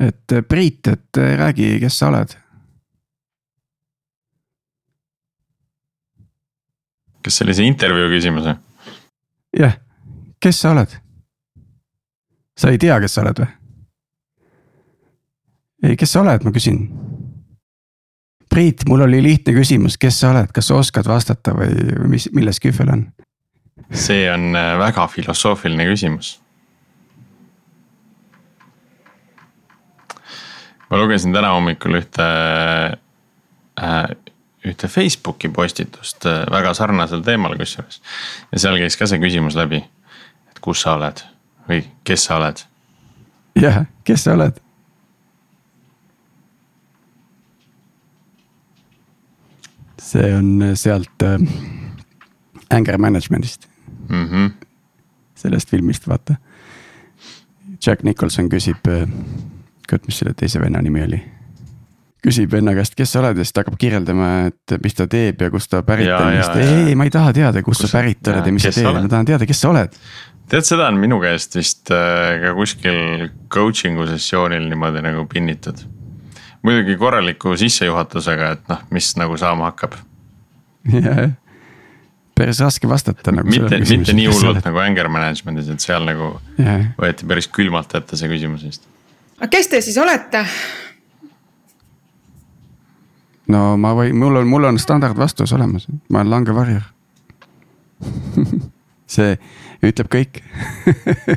et Priit, et räägi, kes sa oled? kas see oli see intervjuu küsimus või? jah, kes sa oled? sa ei tea, kes sa oled või? ei, kes sa oled, ma küsin. Priit, mul oli lihtne küsimus, kes sa oled, kas sa oskad vastata või, mis, milles kühvel on? see on äh, väga filosoofiline küsimus. Ma lugesin täna hommikul ühte äh, ühte Facebooki postitust äh, väga sarnasel teemal kusjuures. ja seal käis ka see küsimus läbi, et kus sa oled või kes sa oled. jah, kes sa oled? see on sealt äh, Anger Management'ist mm. -hmm. sellest filmist, vaata. Jack Nicholson küsib äh,, kurat, mis selle teise venna nimi oli küsib venna käest, kes sa oled ja siis ta hakkab kirjeldama, et mis ta teeb ja kust ta pärit on ja siis ta, ei, ei, ma ei taha teada, kust kus sa pärit oled ja mis sa teed, ma tahan teada, kes sa oled. tead, seda on minu käest vist äh, ka kuskil coaching'u sessioonil niimoodi nagu pinnitud. muidugi korraliku sissejuhatusega, et noh, mis nagu saama hakkab. jah, päris raske vastata nagu. mitte, mitte nii hullult nagu anger management'is, et seal nagu yeah. võeti päris külmalt ette see küsimus vist. Aga kes te siis olete? no ma võin, mul on, mul on standardvastus olemas, ma olen langevarjur see ütleb kõik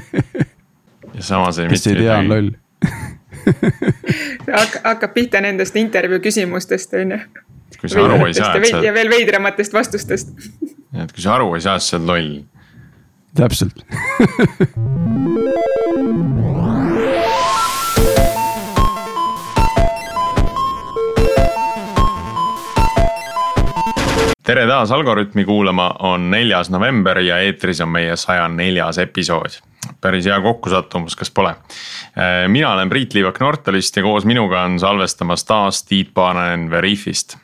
ja samas ei. kes ei tea, on loll hakkab, hakkab pihta nendest intervjuu küsimustest, on ju. kui sa aru ei saa, et sa. ja veel veidramatest vastustest. et kui sa aru ei saa, siis sa oled loll. täpselt tere taas Algorütmi kuulama, on neljas november ja eetris on meie saja neljas episood. päris hea kokkusattumus, kas pole? Äh, mina olen Priit Liivak Nortalist ja koos minuga on salvestamas taas Tiit Paananen Veriffist.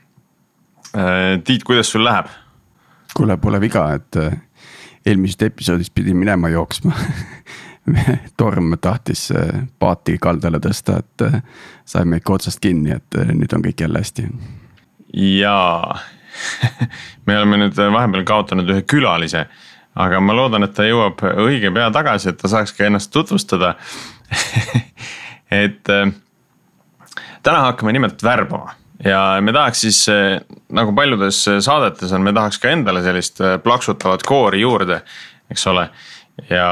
Äh, Tiit, kuidas sul läheb? kuule, pole viga, et äh, eelmisest episoodist pidin minema jooksma torm tahtis paati kaldale tõsta, et saime ikka otsast kinni, et nüüd on kõik jälle hästi. jaa me oleme nüüd vahepeal kaotanud ühe külalise, aga ma loodan, et ta jõuab õige pea tagasi, et ta saaks ka ennast tutvustada et äh, täna hakkame nimelt värbama ja me tahaks siis äh, nagu paljudes saadetes on, me tahaks ka endale sellist äh, plaksutavat koori juurde, eks ole. ja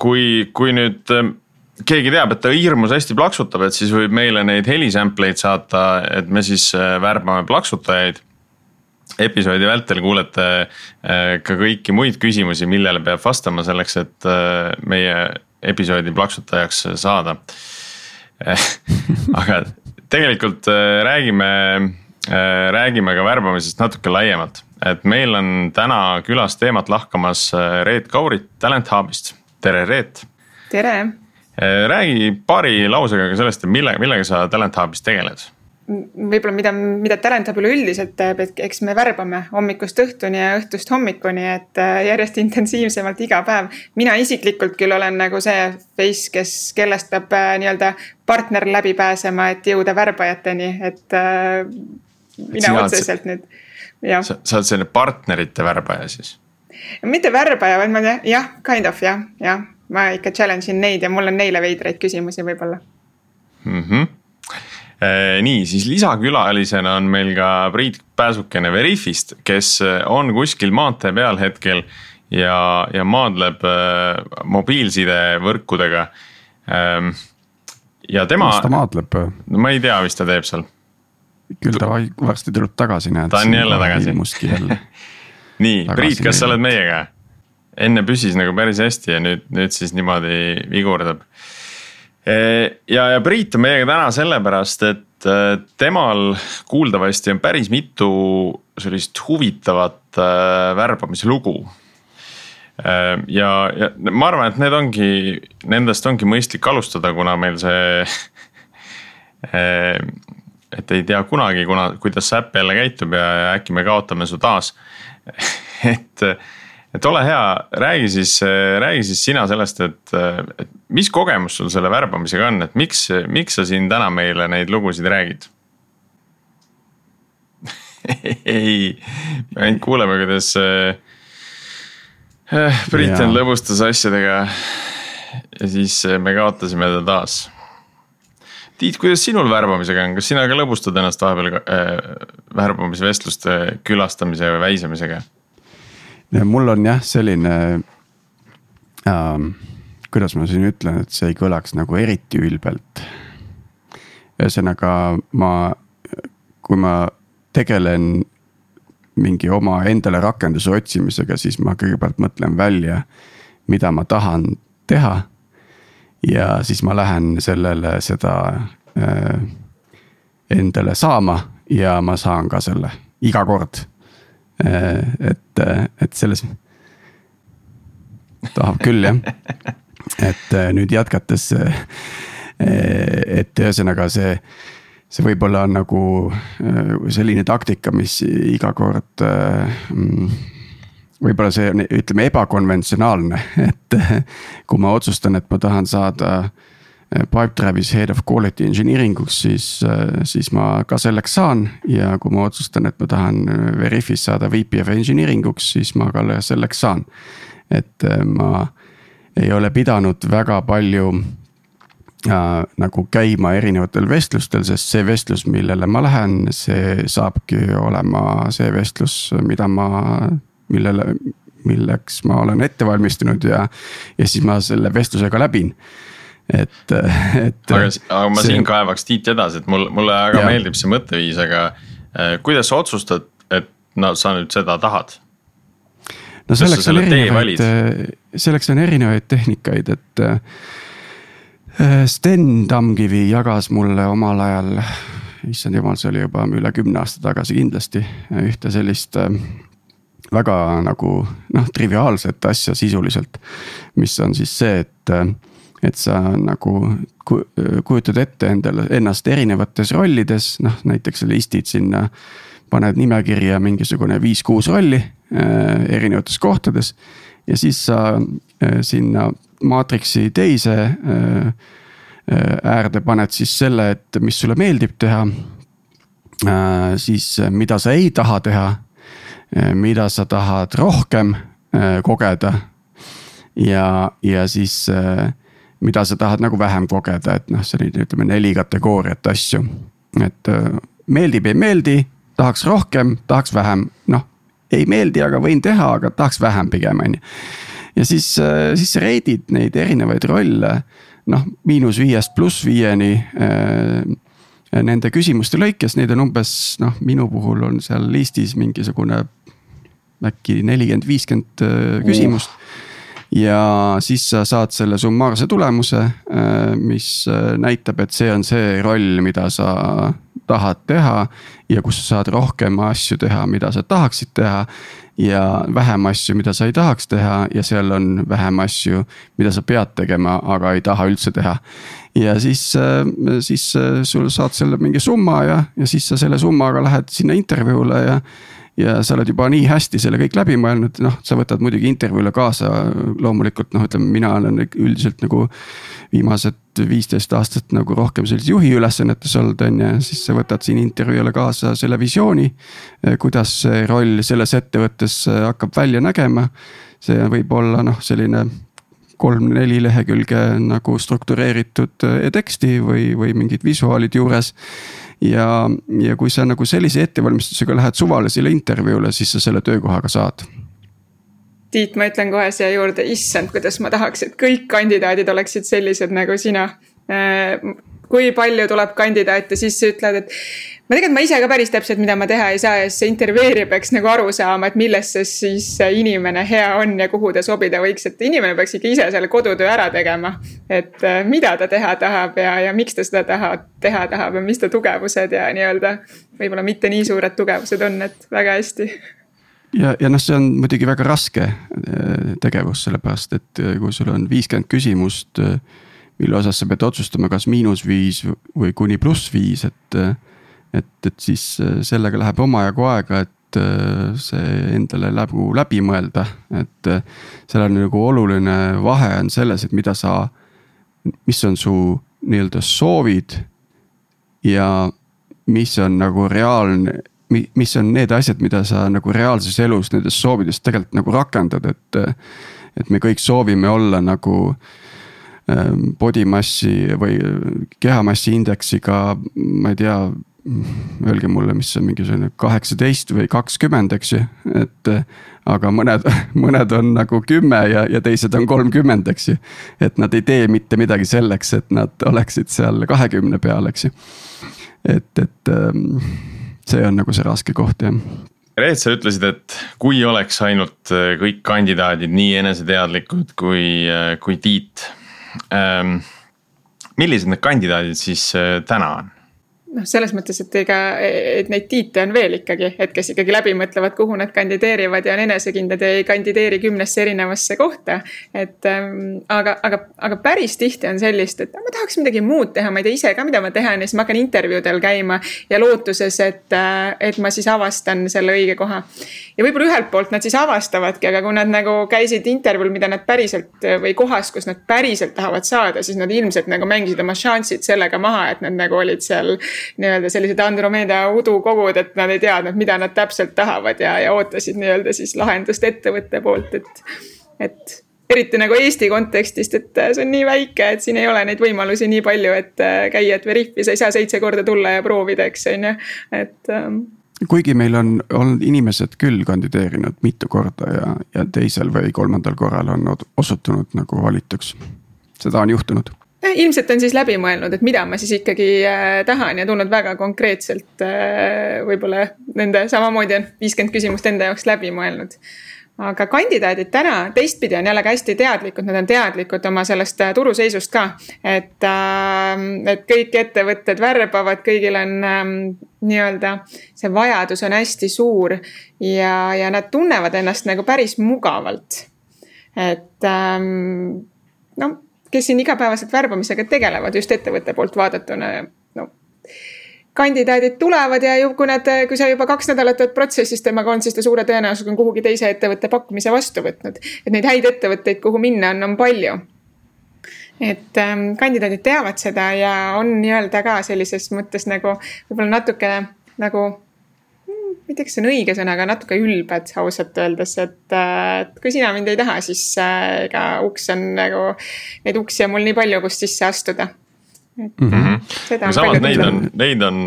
kui, kui nüüd keegi teab, et ta hirmus hästi plaksutab, et siis võib meile neid helisampleid saata, et me siis värbame plaksutajaid episoodi vältel kuulete äh, ka kõiki muid küsimusi, millele peab vastama selleks, et äh, meie episoodi plaksutajaks saada. aga tegelikult äh, räägime, räägime ka värbamisest natuke laiemalt, et meil on täna külas teemat lahkamas Reet Kaurit Talent Hubist, tere Reet. tere. räägi paari lausega ka sellest, et mille, millega sa Talent Hubis tegeled võib-olla mida, mida Talent Hub üleüldiselt teeb, et eks me värbame hommikust õhtuni ja õhtust hommikuni, et äh, järjest intensiivsemalt iga päev. mina isiklikult küll olen nagu see face, kes, kellest peab äh, nii-öelda partner läbi pääsema, et jõuda värbajateni, et äh, mina otseselt nüüd, jah. sa oled selline partnerite värbaja siis? mitte värbaja, vaid ma jah, kind of jah, jah, ma ikka challenge in neid ja mul on neile veidraid küsimusi võib-olla mm. -hmm nii, siis lisakülalisena on meil ka Priit Pääsukene Veriffist, kes äh, on kuskil maantee peal hetkel ja, ja maadleb äh, mobiilsidevõrkudega ähm,. ja tema. mis ta maadleb? no ma ei tea, mis ta teeb seal. küll ta varsti tuleb tagasi, näed. ta on jälle tagasi. nii, Priit, kas sa oled meiega? enne püsis nagu päris hästi ja nüüd, nüüd siis niimoodi vigurdab ja, ja Priit on meiega täna sellepärast, et äh, temal kuuldavasti on päris mitu sellist huvitavat äh, värbamislugu. Äh, ja, ja ma arvan, et need ongi, nendest ongi mõistlik alustada, kuna meil see et ei tea kunagi, kuna, kuidas see äpp jälle käitub ja, äkki me kaotame su taas et, et ole hea, räägi siis, räägi siis sina sellest, et, et mis kogemus sul selle värbamisega on, et miks, miks sa siin täna meile neid lugusid räägid ei, me ainult kuuleme, kuidas äh, Briten lõbustas asjadega. ja siis me kaotasime ta taas. Tiit, kuidas sinul värbamisega on, kas sina ka lõbustad ennast vahepeal äh, värbamisvestluste külastamise või väisamisega? Mul on jah, selline ähm,, kuidas ma siin ütlen, et see ei kõlaks nagu eriti ülbelt. ühesõnaga ma, kui ma tegelen mingi oma endale rakenduse otsimisega, siis ma kõigepealt mõtlen välja, mida ma tahan teha. ja siis ma lähen sellele seda äh, endale saama ja ma saan ka selle iga kord äh,. Et, et selles, tahab küll jah, et äh, nüüd jätkates äh,. et ühesõnaga see see võib-olla on nagu äh, selline taktika, mis iga kord mm, võib-olla see on, ütleme ebakonventsionaalne, et kui ma otsustan, et ma tahan saada äh, Pipedrive'is head of quality engineering uks, siis, siis ma ka selleks saan. ja kui ma otsustan, et ma tahan Veriffis saada VP of engineering uks, siis ma ka selleks saan. et ma ei ole pidanud väga palju äh, nagu käima erinevatel vestlustel, sest see vestlus, millele ma lähen, see saabki olema see vestlus, mida ma, millele, milleks ma olen ette valmistunud ja, ja siis ma selle vestluse ka läbin et, et. aga, aga ma see... siin kaevaks Tiit edasi, et mul, mulle väga ja. meeldib see mõtteviis, aga äh, kuidas sa otsustad, et no sa nüüd seda tahad? no selleks on erinevaid, selleks on erinevaid tehnikaid, et Äh, Sten Tamkivi jagas mulle omal ajal, issand jumal, see oli juba üle kümne aasta tagasi kindlasti, ühte sellist äh, väga nagu noh, triviaalset asja sisuliselt. mis on siis see, et, äh, et sa nagu kujutad ette endale, ennast erinevates rollides, noh näiteks listid sinna. paned nimekirja mingisugune viis-kuus rolli äh, erinevates kohtades ja siis sa äh, sinna maatriksi teise äh, äh, äärde paned siis selle, et mis sulle meeldib teha. Äh, siis mida sa ei taha teha, mida sa tahad rohkem kogeda. ja, ja siis mida sa tahad nagu vähem kogeda, et noh, selline ütleme neli kategooriat asju. et meeldib, ei meeldi, tahaks rohkem, tahaks vähem, noh ei meeldi, aga võin teha, aga tahaks vähem pigem on ju. ja siis, äh, siis sa rate'id neid erinevaid rolle noh, miinus viiest pluss viieni äh, nende küsimuste lõikes, neid on umbes noh, minu puhul on seal listis mingisugune äkki nelikümmend, viiskümmend äh, küsimust. Mm ja siis sa saad selle summaarse tulemuse, mis näitab, et see on see roll, mida sa tahad teha. ja kus sa saad rohkem asju teha, mida sa tahaksid teha ja vähem asju, mida sa ei tahaks teha ja seal on vähem asju, mida sa pead tegema, aga ei taha üldse teha. ja siis, äh, siis äh, sul saad selle mingi summa ja, ja siis sa selle summaga lähed sinna intervjuule ja ja sa oled juba nii hästi selle kõik läbi mõelnud, noh, sa võtad muidugi intervjuule kaasa loomulikult noh, ütleme, mina olen üldiselt nagu. viimased viisteist aastat nagu rohkem sellises juhi ülesannetes olnud, on ju, siis sa võtad siin intervjuule kaasa selle visiooni. kuidas see roll selles ettevõttes hakkab välja nägema. see võib olla noh, selline kolm-neli lehekülge nagu struktureeritud teksti või, või mingid visuaalid juures ja, ja kui sa nagu sellise ettevalmistusega lähed suvalisele intervjuule, siis sa selle töökoha ka saad. Tiit, ma ütlen kohe siia juurde, issand, kuidas ma tahaks, et kõik kandidaadid oleksid sellised nagu sina äh, kui palju tuleb kandidaate, siis sa ütled, et ma tegelikult, ma ise ka päris täpselt, mida ma teha ei saa ja siis see intervjueerija peaks nagu aru saama, et milles see siis inimene hea on ja kuhu ta sobida võiks, et inimene peaks ikka ise selle kodutöö ära tegema. et äh, mida ta teha tahab ja, ja miks ta seda taha, teha tahab ja mis ta tugevused ja nii-öelda võib-olla mitte nii suured tugevused on, et väga hästi ja, ja noh, see on muidugi väga raske äh, tegevus, sellepärast et äh, kui sul on viiskümmend küsimust mille osas sa pead otsustama, kas miinus viis või kuni pluss viis, et. Et, et siis äh, sellega läheb omajagu aega, et äh, see endale läbi, läbi mõelda, et. Äh, seal on nagu oluline vahe on selles, et mida sa, mis on su nii-öelda soovid. ja mis on nagu reaalne, mis on need asjad, mida sa nagu reaalses elus nendest soovidest tegelikult nagu rakendad, et. et me kõik soovime olla nagu ähm, body mass'i või kehamassi indeksiga, ma ei tea öelge mulle, mis on mingisugune kaheksateist või kakskümmend, eks ju, et. aga mõned, mõned on nagu kümme ja, ja teised on kolmkümmend, eks ju. et nad ei tee mitte midagi selleks, et nad oleksid seal kahekümne peal, eks ju. et, et ähm, see on nagu see raske koht jah. Reet, sa ütlesid, et kui oleks ainult äh, kõik kandidaadid nii eneseteadlikud kui, äh, kui Tiit ähm,. millised need kandidaadid siis täna on? Noh, selles mõttes, et ega, et neid tiite on veel ikkagi, et kes ikkagi läbi mõtlevad, kuhu nad kandideerivad ja on enesekindlad ja ei kandideeri kümnesse erinevasse kohta. et ähm, aga, aga, aga päris tihti on sellist, et ma tahaks midagi muud teha, ma ei tea ise ka, mida ma tehan ja siis ma hakkan intervjuudel käima ja lootuses, et, äh, et ma siis avastan selle õige koha. ja võib-olla ühelt poolt nad siis avastavadki, aga kui nad nagu käisid intervjuul, mida nad päriselt või kohas, kus nad päriselt tahavad saada, siis nad ilmselt nagu mängisid oma šansid sellega maha, et nad nagu olid seal nii-öelda sellised Andromeda udukogud, et nad ei teadnud, mida nad täpselt tahavad ja, ja ootasid nii-öelda siis lahendust ettevõtte poolt, et, et eriti nagu Eesti kontekstist, et see on nii väike, et siin ei ole neid võimalusi nii palju, et käia, et Veriffi sa ei saa seitse korda tulla ja proovida, eks on ju, et ähm, kuigi meil on olnud inimesed küll kandideerinud mitu korda ja, ja teisel või kolmandal korral on osutunud nagu valituks. seda on juhtunud ilmselt on siis läbi mõelnud, et mida ma siis ikkagi äh, tahan ja tulnud väga konkreetselt äh, võib-olla nende samamoodi on viiskümmend küsimust enda jaoks läbi mõelnud. aga kandidaadid täna teistpidi on jällegi hästi teadlikud, nad on teadlikud oma sellest äh, turuseisust ka. et, et kõik ettevõtted värbavad, kõigil on ähm, nii-öelda see vajadus on hästi suur ja, ja nad tunnevad ennast nagu päris mugavalt. et ähm, no kes siin igapäevaselt värbamisega tegelevad just ettevõtte poolt vaadatuna, no kandidaadid tulevad ja ju, kui nad, kui sa juba kaks nädalat oled protsessis temaga olnud, siis ta suure tõenäosusega on kuhugi teise ettevõtte pakkumise vastu võtnud. et neid häid ettevõtteid, kuhu minna on, on palju. et ähm, kandidaadid teavad seda ja on nii-öelda ka sellises mõttes nagu võib-olla natuke nagu ma ei tea, kas see on õige sõna, aga natuke ülbed ausalt öeldes, et, et kui sina mind ei taha, siis äh, ega uks on nagu, neid uksi on mul nii palju, kust sisse astuda. et mm -hmm. seda on palju. Neid on, neid on,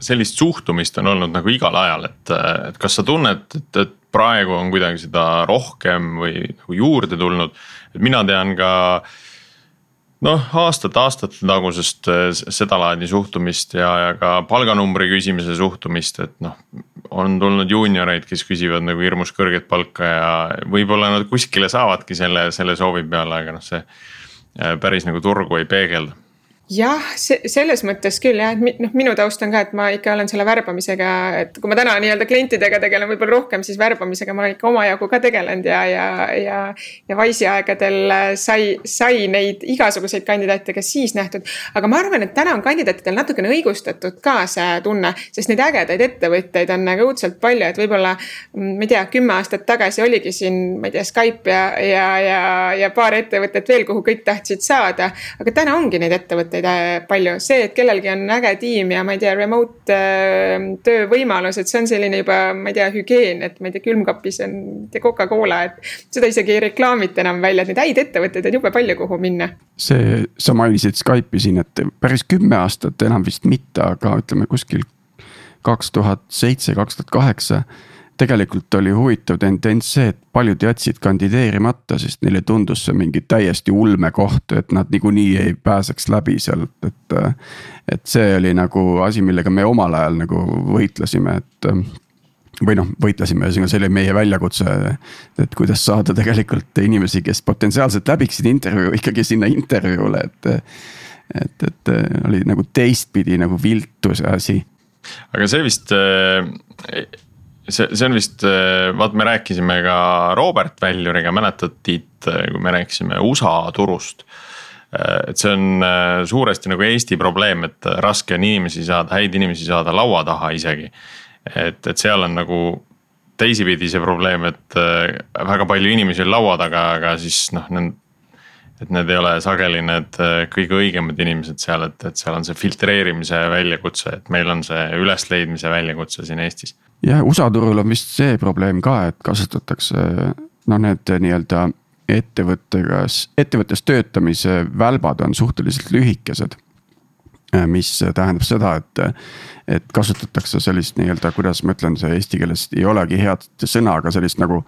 sellist suhtumist on olnud nagu igal ajal, et, et kas sa tunned, et, et praegu on kuidagi seda rohkem või nagu juurde tulnud, et mina tean ka äh, noh, aastate-aastate tagusest äh, sedalaadi suhtumist ja, ja ka palganumbri küsimise suhtumist, et noh. on tulnud juunioreid, kes küsivad nagu hirmus kõrget palka ja võib-olla nad kuskile saavadki selle, selle soovi peale, aga noh, see äh, päris nagu turgu ei peegelda jah, selles mõttes küll jah, et noh, minu taust on ka, et ma ikka olen selle värbamisega, et kui ma täna nii-öelda klientidega tegelen võib-olla rohkem, siis värbamisega ma olen ikka omajagu ka tegelenud ja, ja, ja. ja Wise'i aegadel sai, sai neid igasuguseid kandidaate ka siis nähtud. aga ma arvan, et täna on kandidaatidel natukene õigustatud ka see tunne, sest neid ägedaid ettevõtteid on nagu õudselt palju, et võib-olla. ma ei tea, kümme aastat tagasi oligi siin, ma ei tea, Skype ja, ja, ja, ja paar ettevõtet veel, kuhu kõik tahtsid saada. aga täna ongi neid ettevõtteid ettevõtteid palju, see, et kellelgi on äge tiim ja ma ei tea, remote äh, töövõimalused, see on selline juba, ma ei tea, hügieen, et ma ei tea, külmkapis on Coca-Cola, et. seda isegi ei reklaamita enam välja, et neid häid ettevõtteid on jube palju, kuhu minna. see, sa mainisid Skype'i siin, et päris kümme aastat enam vist mitte, aga ütleme kuskil kaks tuhat seitse, kaks tuhat kaheksa tegelikult oli huvitav tendents see, et paljud jätsid kandideerimata, sest neile tundus see mingi täiesti ulmekoht, et nad niikuinii ei pääseks läbi sealt, et. et see oli nagu asi, millega me omal ajal nagu võitlesime, et või noh, võitlesime, ühesõnaga see oli meie väljakutse. et kuidas saada tegelikult inimesi, kes potentsiaalselt läbiksid intervjuu ikkagi sinna intervjuule, et. et, et oli nagu teistpidi nagu viltu see asi. aga see vist see, see on vist, äh, vaat me rääkisime ka Robert Väljuriga, mäletad Tiit, äh, kui me rääkisime USA turust. Äh, et see on suuresti nagu Eesti probleem, et raske on inimesi saada, häid inimesi saada laua taha isegi. et, et seal on nagu teisipidi see probleem, et väga palju inimesi on laua taga, aga siis noh. Et need ei ole sageli need äh, kõige õigemad inimesed seal, et, et seal on see filtreerimise väljakutse, et meil on see ülesleidmise väljakutse siin Eestis. jah, USA turul on vist see probleem ka, et kasutatakse noh, need nii-öelda ettevõttega, ettevõttes töötamise välbad on suhteliselt lühikesed Äh, mis tähendab seda, et, et kasutatakse sellist nii-öelda, kuidas ma ütlen, see eesti keeles ei olegi head sõna, aga sellist nagu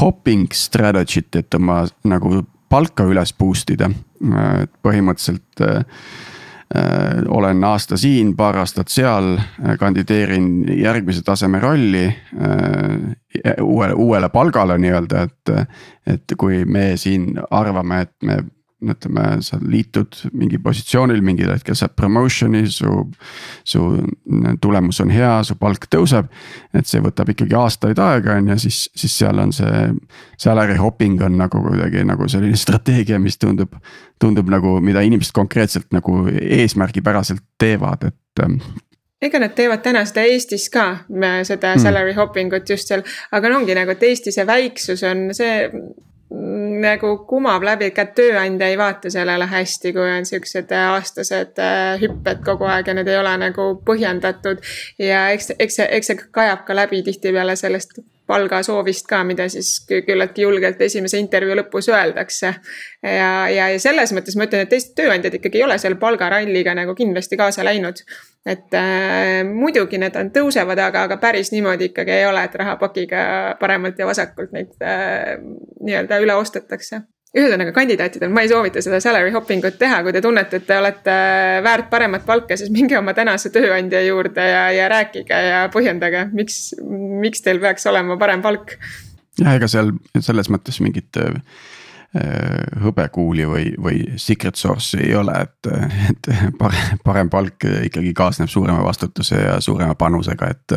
hopping strategy't, et oma nagu palka üles boost ida. et põhimõtteliselt äh, äh, olen aasta siin, paar aastat seal, kandideerin järgmise taseme rolli äh,. uuele, uuele palgale nii-öelda, et, et kui me siin arvame, et me ütleme, sa liitud mingi positsioonil, mingil hetkel saad promotion'i, su. su tulemus on hea, su palk tõuseb. et see võtab ikkagi aastaid aega, on ju, siis, siis seal on see. Salary hopping on nagu kuidagi nagu selline strateegia, mis tundub, tundub nagu, mida inimesed konkreetselt nagu eesmärgipäraselt teevad, et ähm, ega nad teevad täna seda Eestis ka, seda mm. salary hopping ut just seal, aga no ongi nagu, et Eesti see väiksus on see nagu kumab läbi, ka tööandja ei vaata sellele hästi, kui on siuksed aastased äh, hüpped kogu aeg ja need ei ole nagu põhjendatud. ja eks, eks see, eks see kajab ka läbi tihtipeale sellest palgasoovist ka, mida siis küllaltki julgelt esimese intervjuu lõpus öeldakse. ja, ja, ja selles mõttes ma ütlen, et teised tööandjad ikkagi ei ole selle palgaralliga nagu kindlasti kaasa läinud et äh, muidugi need on, tõusevad, aga, aga päris niimoodi ikkagi ei ole, et rahapakiga paremalt ja vasakult neid äh, nii-öelda üle ostetakse ühesõnaga kandidaatidel ma ei soovita seda salary hopping ut teha, kui te tunnete, et te olete väärt paremat palka, siis minge oma tänase tööandja juurde ja, ja rääkige ja põhjendage, miks, miks teil peaks olema parem palk. jah, ega seal selles mõttes mingit Äh, hõbekuuli või, või secret source'i ei ole, et, et parem, parem palk ikkagi kaasneb suurema vastutuse ja suurema panusega, et.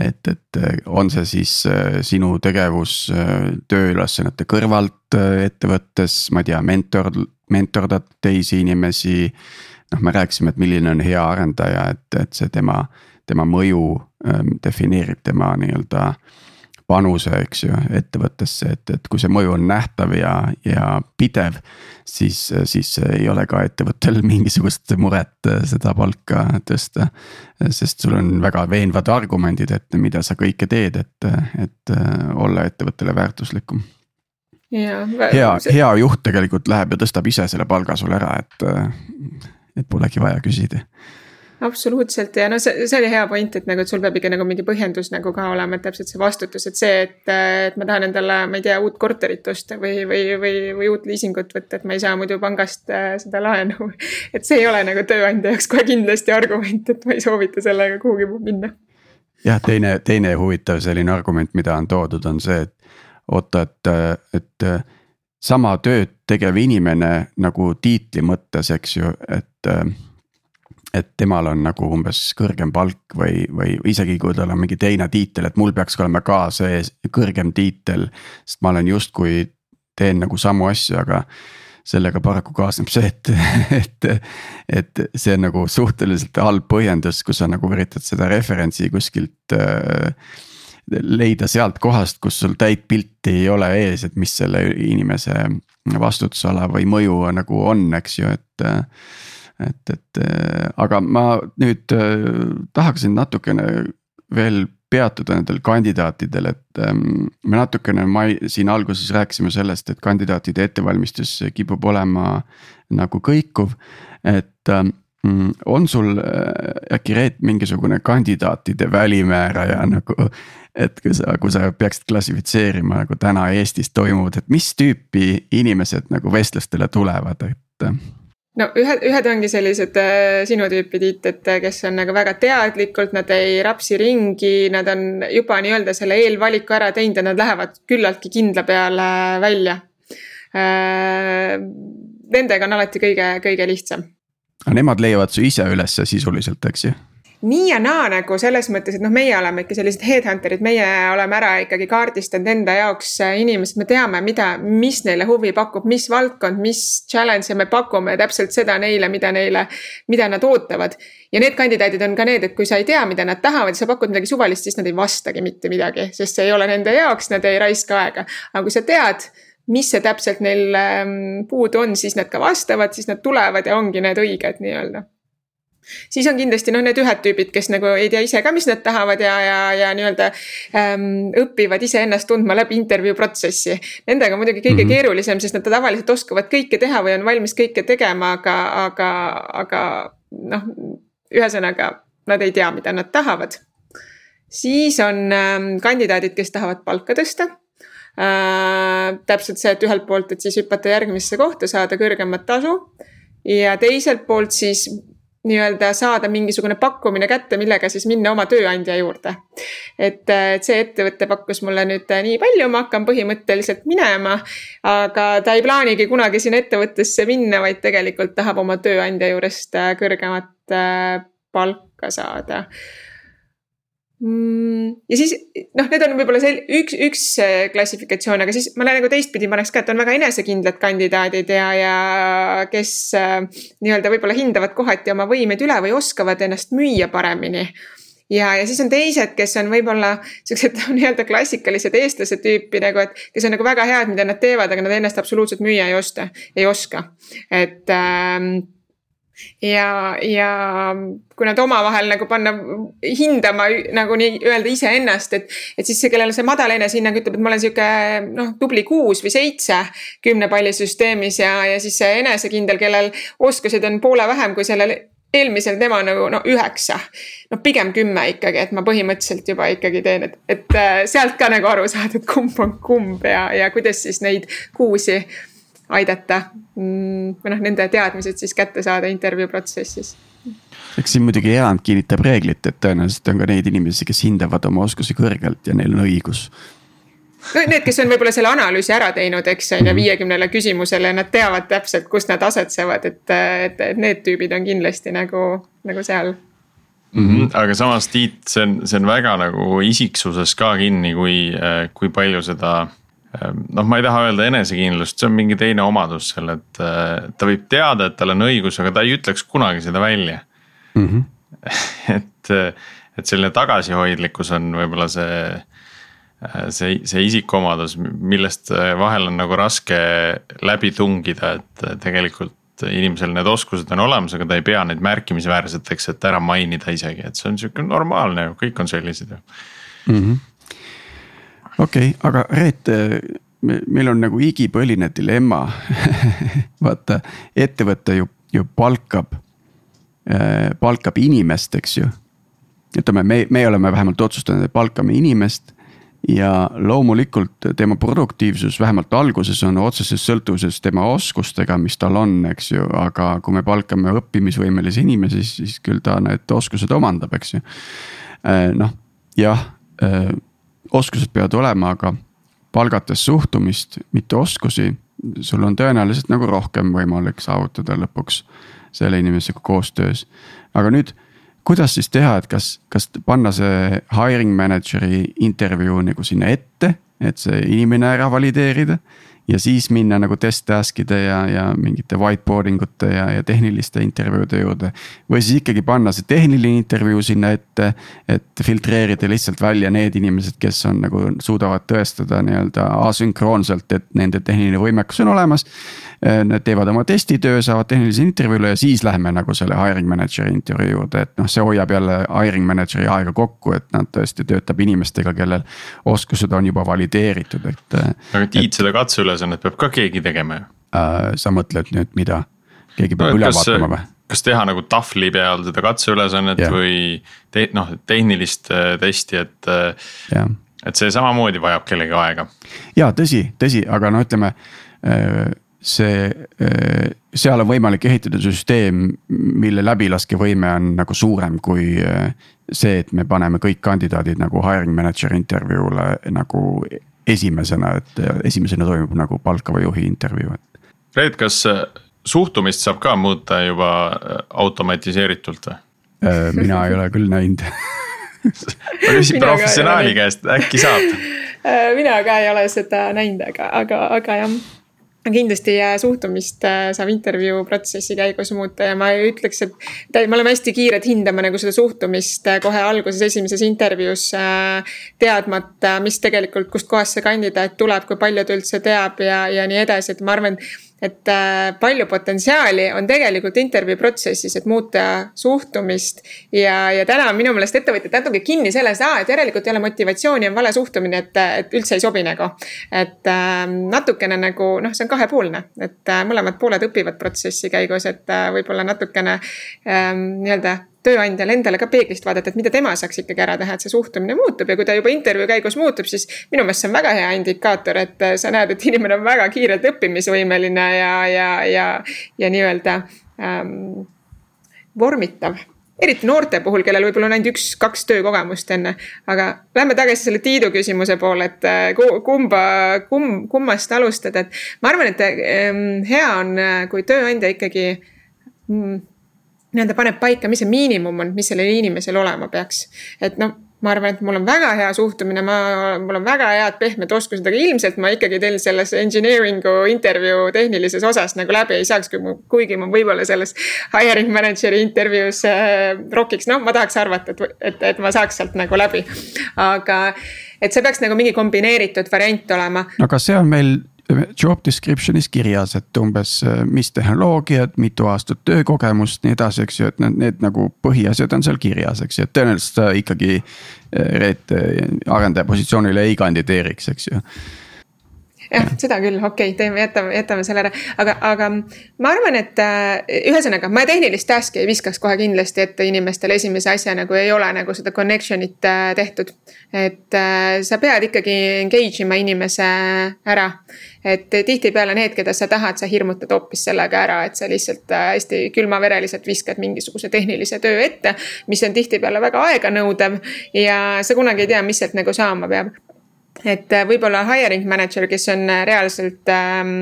et, et on see siis äh, sinu tegevus äh, tööülesannete kõrvalt ettevõttes, ma ei tea, mentor, mentordad teisi inimesi. noh, me rääkisime, et milline on hea arendaja, et, et see tema, tema mõju defineerib tema nii-öelda panuse, eks ju, ettevõttesse, et, et kui see mõju on nähtav ja, ja pidev. siis, siis ei ole ka ettevõttel mingisugust muret äh, seda palka tõsta. sest sul on väga veenvad argumendid, et mida sa kõike teed, et, et äh, olla ettevõttele väärtuslikum. hea, hea juht tegelikult läheb ja tõstab ise selle palga sul ära, et, äh, et polegi vaja küsida absoluutselt ja no see, see oli hea point, et nagu, et sul peab ikka nagu mingi põhjendus nagu ka olema, et täpselt see vastutus, et see, et, et ma tahan endale, ma ei tea, uut korterit osta või, või, või, või uut liisingut võtta, et ma ei saa muidu pangast äh, seda laenu. et see ei ole nagu tööandja jaoks kohe kindlasti argument, et ma ei soovita sellega kuhugi minna. jah, teine, teine huvitav selline argument, mida on toodud, on see, et oota, et, et sama tööd tegev inimene nagu tiitli mõttes, eks ju, et et temal on nagu umbes kõrgem palk või, või isegi kui tal on mingi teine tiitel, et mul peaks olema ka see kõrgem tiitel. sest ma olen justkui teen nagu samu asju, aga sellega paraku kaasneb see, et, et, et see on nagu suhteliselt halb põhjendus, kus sa nagu üritad seda referentsi kuskilt äh, leida sealt kohast, kus sul täit pilti ei ole ees, et mis selle inimese vastutusala või mõju nagu on, eks ju, et äh, et, et äh, aga ma nüüd äh, tahaksin natukene veel peatuda nendel kandidaatidel, et ähm, me natukene mai-, siin alguses rääkisime sellest, et kandidaatide ettevalmistus kipub olema nagu kõikuv, et ähm, on sul äh, äkki Reet mingisugune kandidaatide välimääraja nagu. et kui sa, kui sa peaksid klassifitseerima nagu täna Eestis toimuvad, et mis tüüpi inimesed nagu vestlustele tulevad, et no ühed, ühed ongi sellised äh, sinu tüüpi Tiit, et äh, kes on nagu väga teadlikult, nad ei rapsi ringi, nad on juba nii-öelda selle eelvaliku ära teinud ja nad lähevad küllaltki kindla peale välja äh,. Nendega on alati kõige, kõige lihtsam. aga nemad leiavad su ise ülesse sisuliselt, eks ju? Nii ja naa nagu selles mõttes, et noh, meie oleme ikka sellised headhunter'id, meie oleme ära ikkagi kaardistanud enda jaoks äh, inimesed, me teame, mida, mis neile huvi pakub, mis valdkond, mis challenge'e me pakume täpselt seda neile, mida neile, mida nad ootavad. ja need kandidaadid on ka need, et kui sa ei tea, mida nad tahavad, sa pakud midagi suvalist, siis nad ei vastagi mitte midagi, sest see ei ole nende jaoks, nad ei raiska aega. aga kui sa tead mis see täpselt neil ähm, puudu on, siis nad ka vastavad, siis nad tulevad ja ongi need õiged nii-öelda siis on kindlasti noh, need ühed tüübid, kes nagu ei tea ise ka, mis nad tahavad ja, ja, ja nii-öelda ähm, õpivad iseennast tundma läbi intervjuu protsessi. Nendega on muidugi kõige mm -hmm. keerulisem, sest nad tavaliselt oskavad kõike teha või on valmis kõike tegema, aga, aga, aga noh, ühesõnaga nad ei tea, mida nad tahavad. siis on ähm, kandidaadid, kes tahavad palka tõsta äh,. täpselt see, et ühelt poolt, et siis hüpata järgmisse kohta, saada kõrgemat tasu ja teiselt poolt siis nii-öelda saada mingisugune pakkumine kätte, millega siis minna oma tööandja juurde. et, et see ettevõte pakkus mulle nüüd nii palju, ma hakkan põhimõtteliselt minema. aga ta ei plaanigi kunagi sinna ettevõttesse minna, vaid tegelikult tahab oma tööandja juurest kõrgemat äh, palka saada ja siis noh, need on võib-olla see üks, üks klassifikatsioon, aga siis ma nagu teistpidi paneks ka, et on väga enesekindlad kandidaadid ja, ja kes äh, nii-öelda võib-olla hindavad kohati oma võimeid üle või oskavad ennast müüa paremini ja, ja siis on teised, kes on võib-olla siuksed nii-öelda klassikalised eestlase tüüpi nagu, et kes on nagu väga head, mida nad teevad, aga nad ennast absoluutselt müüa ei osta, ei oska. et ähm, ja, ja kui nad omavahel nagu panna hindama nagu nii-öelda iseennast, et, et siis see, kellel see madal enesehinnang ütleb, et ma olen sihuke noh, tubli kuus või seitse kümne palli süsteemis ja, ja siis see enesekindel, kellel oskused on poole vähem kui sellel eelmisel tema nagu no üheksa, no pigem kümme ikkagi, et ma põhimõtteliselt juba ikkagi teen, et, et äh, sealt ka nagu aru saada, et kumb on kumb ja, ja kuidas siis neid kuusi aidata või noh, nende teadmised siis kätte saada intervjuu protsessis eks siin muidugi erand kinnitab reeglit, et tõenäoliselt on ka neid inimesi, kes hindavad oma oskusi kõrgelt ja neil on õigus. no need, kes on võib-olla selle analüüsi ära teinud, eks on ju, mhm. viiekümnele küsimusele, nad teavad täpselt, kus nad asetsevad, et, et, et need tüübid on kindlasti nagu, nagu seal Mm -hmm. aga samas Tiit, see on, see on väga nagu isiksuses ka kinni, kui, kui palju seda noh, ma ei taha öelda enesekindlust, see on mingi teine omadus seal, et äh, ta võib teada, et tal on õigus, aga ta ei ütleks kunagi seda välja mm. -hmm. et, et selline tagasihoidlikkus on võib-olla see, äh, see, see isikuomadus, millest äh, vahel on nagu raske läbi tungida, et tegelikult inimesel need oskused on olemas, aga ta ei pea neid märkimisväärseteks, et ära mainida isegi, et see on sihuke normaalne ju, kõik on sellised ju mm. -hmm okei okay,, aga Reet, meil on nagu igipõline dilemma vaata, ettevõte ju, ju palkab, palkab inimest, eks ju. ütleme, me, me oleme vähemalt otsustanud, et palkame inimest ja loomulikult tema produktiivsus vähemalt alguses on otseses sõltuvuses tema oskustega, mis tal on, eks ju, aga kui me palkame õppimisvõimelisi inimesi, siis küll ta need oskused omandab, eks ju. noh, jah oskused peavad olema, aga palgates suhtumist, mitte oskusi, sul on tõenäoliselt nagu rohkem võimalik saavutada lõpuks selle inimesega koostöös. aga nüüd, kuidas siis teha, et kas, kas panna see hiring manager'i intervjuu nagu sinna ette, et see inimene ära valideerida ja siis minna nagu test task'ide ja, ja mingite whiteboarding ute ja, ja tehniliste intervjuude juurde. või siis ikkagi panna see tehniline intervjuu sinna ette, et filtreerida lihtsalt välja need inimesed, kes on nagu suudavad tõestada nii-öelda asünkroonselt, et nende tehniline võimekus on olemas. Nad teevad oma testitöö, saavad tehnilise intervjuule ja siis läheme nagu selle hiring manager'i intervjuu juurde, et noh, see hoiab jälle hiring manager'i aega kokku, et nad tõesti töötab inimestega, kellel oskused on juba valideeritud, et. aga Tiit, selle katseülesannet peab ka keegi tegema ju äh,. sa mõtled nüüd, mida, keegi peab no, üle kas, vaatama või? kas teha nagu tahvli peal seda katseülesannet yeah. või te, noh, tehnilist äh, testi, et yeah.. Äh, et see samamoodi vajab kellegi aega. ja tõsi, tõsi, aga no ütleme äh, see, äh, seal on võimalik ehitada süsteem, mille läbilaskevõime on nagu suurem kui äh, see, et me paneme kõik kandidaadid nagu hiring manager intervjuule nagu esimesena, et esimesena toimub nagu palkava juhi intervjuu, et. Reet, kas suhtumist saab ka muuta juba automatiseeritult või? mina ei ole küll näinud ma küsin professionaali käest, äkki saab mina ka ei ole seda näinud, aga, aga, aga jah kindlasti suhtumist äh, saab intervjuu protsessi käigus muuta ja ma ütleks, et me oleme hästi kiired hindama nagu seda suhtumist äh, kohe alguses esimeses intervjuus. Äh, teadmata, mis tegelikult, kustkohast see kandidaat tuleb, kui palju ta üldse teab ja, ja nii edasi, et ma arvan, et et äh, palju potentsiaali on tegelikult intervjuu protsessis, et muuta suhtumist. ja, ja täna on minu meelest ettevõtjad natuke kinni selles, et järelikult ei ole motivatsiooni, on vale suhtumine, et, et üldse ei sobi nagu. et äh, natukene nagu noh, see on kahepoolne, et äh, mõlemad pooled õpivad protsessi käigus, et äh, võib-olla natukene äh, nii-öelda tööandjal endale ka peeglist vaadata, et mida tema saaks ikkagi ära teha, et see suhtumine muutub ja kui ta juba intervjuu käigus muutub, siis minu meelest see on väga hea indikaator, et äh, sa näed, et inimene on väga kiirelt õppimisvõimeline ja, ja, ja, ja nii-öelda ähm, vormitav eriti noorte puhul, kellel võib-olla on ainult üks-kaks töökogemust enne. aga lähme tagasi selle Tiidu küsimuse poole, et äh, kumba, kumb, kummast alustada, et ma arvan, et ähm, hea on, äh, kui tööandja ikkagi mm, nii-öelda paneb paika, mis see miinimum on, mis sellel inimesel olema peaks. et noh, ma arvan, et mul on väga hea suhtumine, ma, mul on väga head pehmed oskused, aga ilmselt ma ikkagi teil selles engineering'u intervjuu tehnilises osas nagu läbi ei saaks, kui mu, kuigi ma võib-olla selles hiring manager'i intervjuus äh, rokiks, noh, ma tahaks arvata, et, et, et ma saaks sealt nagu läbi. aga, et see peaks nagu mingi kombineeritud variant olema. aga see on meil job description'is kirjas, et umbes äh, mis tehnoloogiad, mitu aastat töökogemust, nii edasi, eks ju, et need, need nagu põhiasjad on seal kirjas, eks ju, et tõenäoliselt sa ikkagi. Äh, Reet arendaja positsioonile ei kandideeriks, eks ju jah, seda küll, okei okay,, teeme, jätame, jätame selle ära, aga, aga ma arvan, et äh, ühesõnaga, ma tehnilist task'i ei viskaks kohe kindlasti ette inimestele esimese asjana, kui ei ole nagu seda connection'it äh, tehtud. et äh, sa pead ikkagi engage ima inimese ära. Et tihtipeale need, keda sa tahad, sa hirmutad hoopis sellega ära, et sa lihtsalt äh, hästi külmavereliselt viskad mingisuguse tehnilise töö ette. mis on tihtipeale väga aeganõudev ja sa kunagi ei tea, mis sealt nagu saama peab et äh, võib-olla hiring manager, kes on äh, reaalselt ähm,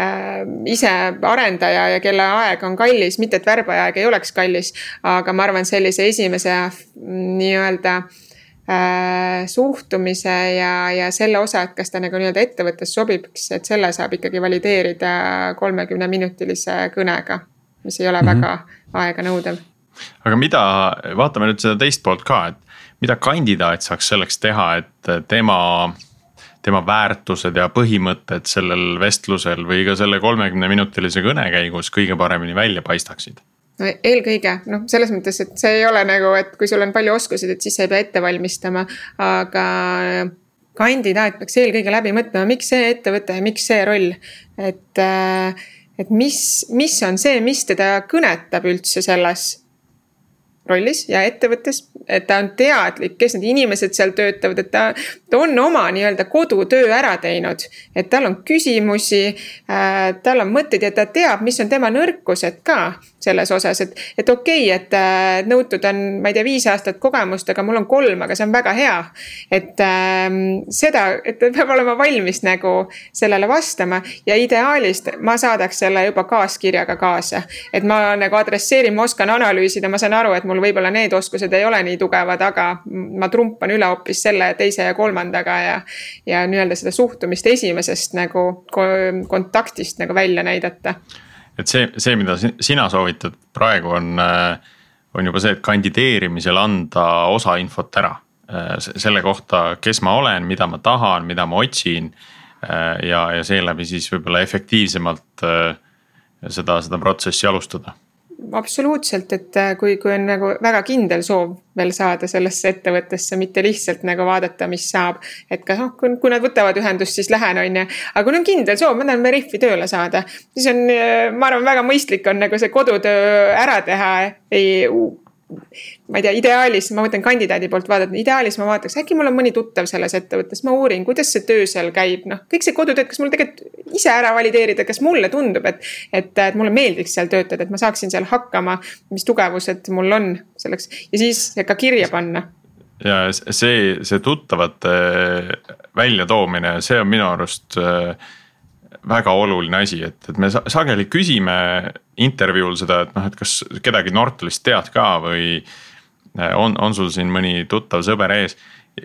äh, ise arendaja ja kelle aeg on kallis, mitte et värbaja aeg ei oleks kallis. aga ma arvan, sellise esimese nii-öelda äh, suhtumise ja, ja selle osa, et kas ta nagu nii-öelda ettevõttes sobiks, et selle saab ikkagi valideerida kolmekümne minutilise kõnega. mis ei ole mm -hmm. väga aeganõudev. aga mida, vaatame nüüd seda teist poolt ka, et mida kandidaat saaks selleks teha, et tema, tema väärtused ja põhimõtted sellel vestlusel või ka selle kolmekümne minutilise kõne käigus kõige paremini välja paistaksid? No eelkõige noh, selles mõttes, et see ei ole nagu, et kui sul on palju oskusi, et siis sa ei pea ette valmistama, aga kandidaat peaks eelkõige läbi mõtlema, miks see ettevõte ja miks see roll, et et mis, mis on see, mis teda kõnetab üldse selles rollis ja ettevõttes, et ta on teadlik, kes need inimesed seal töötavad, et ta, ta on oma nii-öelda kodutöö ära teinud. et tal on küsimusi äh,, tal on mõtteid ja ta teab, mis on tema nõrkused ka selles osas, et, et okei okay,, et äh, nõutud on, ma ei tea, viis aastat kogemust, aga mul on kolm, aga see on väga hea. et äh, seda, et peab olema valmis nagu sellele vastama ja ideaalist ma saadaks selle juba kaaskirjaga kaasa. et ma nagu adresseerin, ma oskan analüüsida, ma saan aru, et mul võib-olla need oskused ei ole nii tugevad, aga ma trumpan üle hoopis selle teise ja kolmandaga ja. ja nii-öelda seda suhtumist esimesest nagu kontaktist nagu välja näidata et see, see, mida sina soovitad praegu on, äh, on juba see, et kandideerimisel anda osa infot ära. Äh, selle kohta, kes ma olen, mida ma tahan, mida ma otsin. Äh, ja, ja seeläbi siis võib-olla efektiivsemalt seda, seda protsessi alustada absoluutselt, et äh, kui, kui on nagu väga kindel soov veel saada sellesse ettevõttesse, mitte lihtsalt nagu vaadata, mis saab. et kas noh, kui, nad võtavad ühendust, siis lähen, on ju. aga kui on kindel soov, ma tahan Veriffi tööle saada, siis on, äh, ma arvan, väga mõistlik on nagu see kodutöö ära teha. ei ma ei tea, ideaalis, ma mõtlen kandidaadi poolt vaadata, ideaalis ma vaataks, äkki mul on mõni tuttav selles ettevõttes, ma uurin, kuidas see töö seal käib, noh. kõik see kodutöö, kas mul tegelikult ise ära valideerida, kas mulle tundub, et, et, et mulle meeldiks seal töötada, et ma saaksin seal hakkama. mis tugevused mul on selleks ja siis ka kirja panna ja see, see tuttavate väljatoomine, see on minu arust äh, väga oluline asi, et, et me sageli küsime intervjuul seda, et noh, et kas kedagi Nortalist tead ka või äh, on, on sul siin mõni tuttav sõber ees.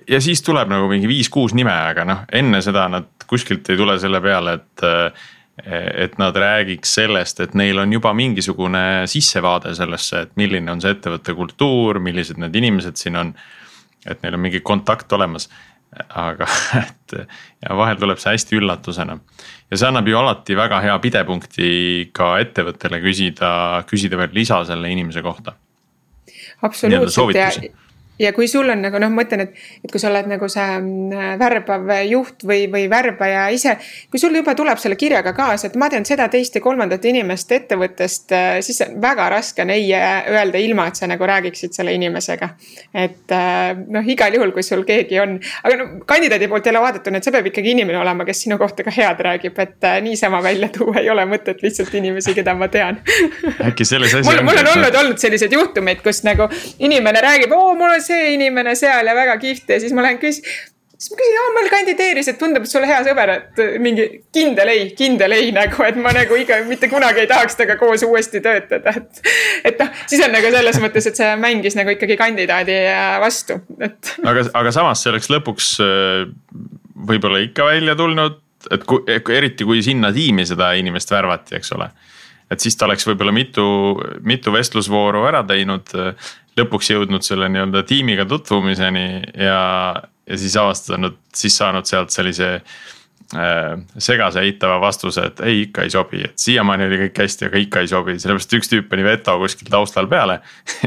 ja siis tuleb nagu mingi viis-kuus nime, aga noh, enne seda nad kuskilt ei tule selle peale, et. Äh, et nad räägiks sellest, et neil on juba mingisugune sissevaade sellesse, et milline on see ettevõtte kultuur, millised need inimesed siin on. et neil on mingi kontakt olemas aga et ja vahel tuleb see hästi üllatusena. Ja see annab ju alati väga hea pidepunkti ka ettevõttele küsida, küsida veel lisa selle inimese kohta. absoluutselt ja, ja kui sul on nagu noh, ma mõtlen, et, et kui sa oled nagu see mm, värbav juht või, või värbaja ise. kui sul juba tuleb selle kirjaga kaasa, et ma tean seda, teist ja kolmandat inimest ettevõttest, siis väga raske on ei öelda, ilma et sa nagu räägiksid selle inimesega. et noh, igal juhul, kui sul keegi on, aga no kandidaadi poolt jälle vaadatuna, et see peab ikkagi inimene olema, kes sinu kohta ka head räägib, et äh, niisama välja tuua ei ole mõtet lihtsalt inimesi, keda ma tean äkki selles asjas. mul, mul on olnud, olnud selliseid juhtumeid, kus nagu inimene räägib, oo, mul on see inimene seal ja väga kihvt ja siis ma lähen küsin siis ma küsin, aa, ma kandideeris, et tundub, et sul hea sõber, et mingi kindel ei, kindel ei nagu, et ma nagu iga, mitte kunagi ei tahaks temaga koos uuesti töötada, et. et noh, siis on nagu selles mõttes, et see mängis nagu ikkagi kandidaadi vastu, et. aga, aga samas see oleks lõpuks äh, võib-olla ikka välja tulnud, et kui, eriti kui sinna tiimi seda inimest värvati, eks ole et siis ta oleks võib-olla mitu, mitu vestlusvooru ära teinud lõpuks jõudnud selle nii-öelda tiimiga tutvumiseni ja, ja siis avastanud, siis saanud sealt sellise äh, segase eitava vastuse, et ei, ikka ei sobi, et siiamaani oli kõik hästi, aga ikka ei sobi, sellepärast üks tüüp pani veto kuskil taustal peale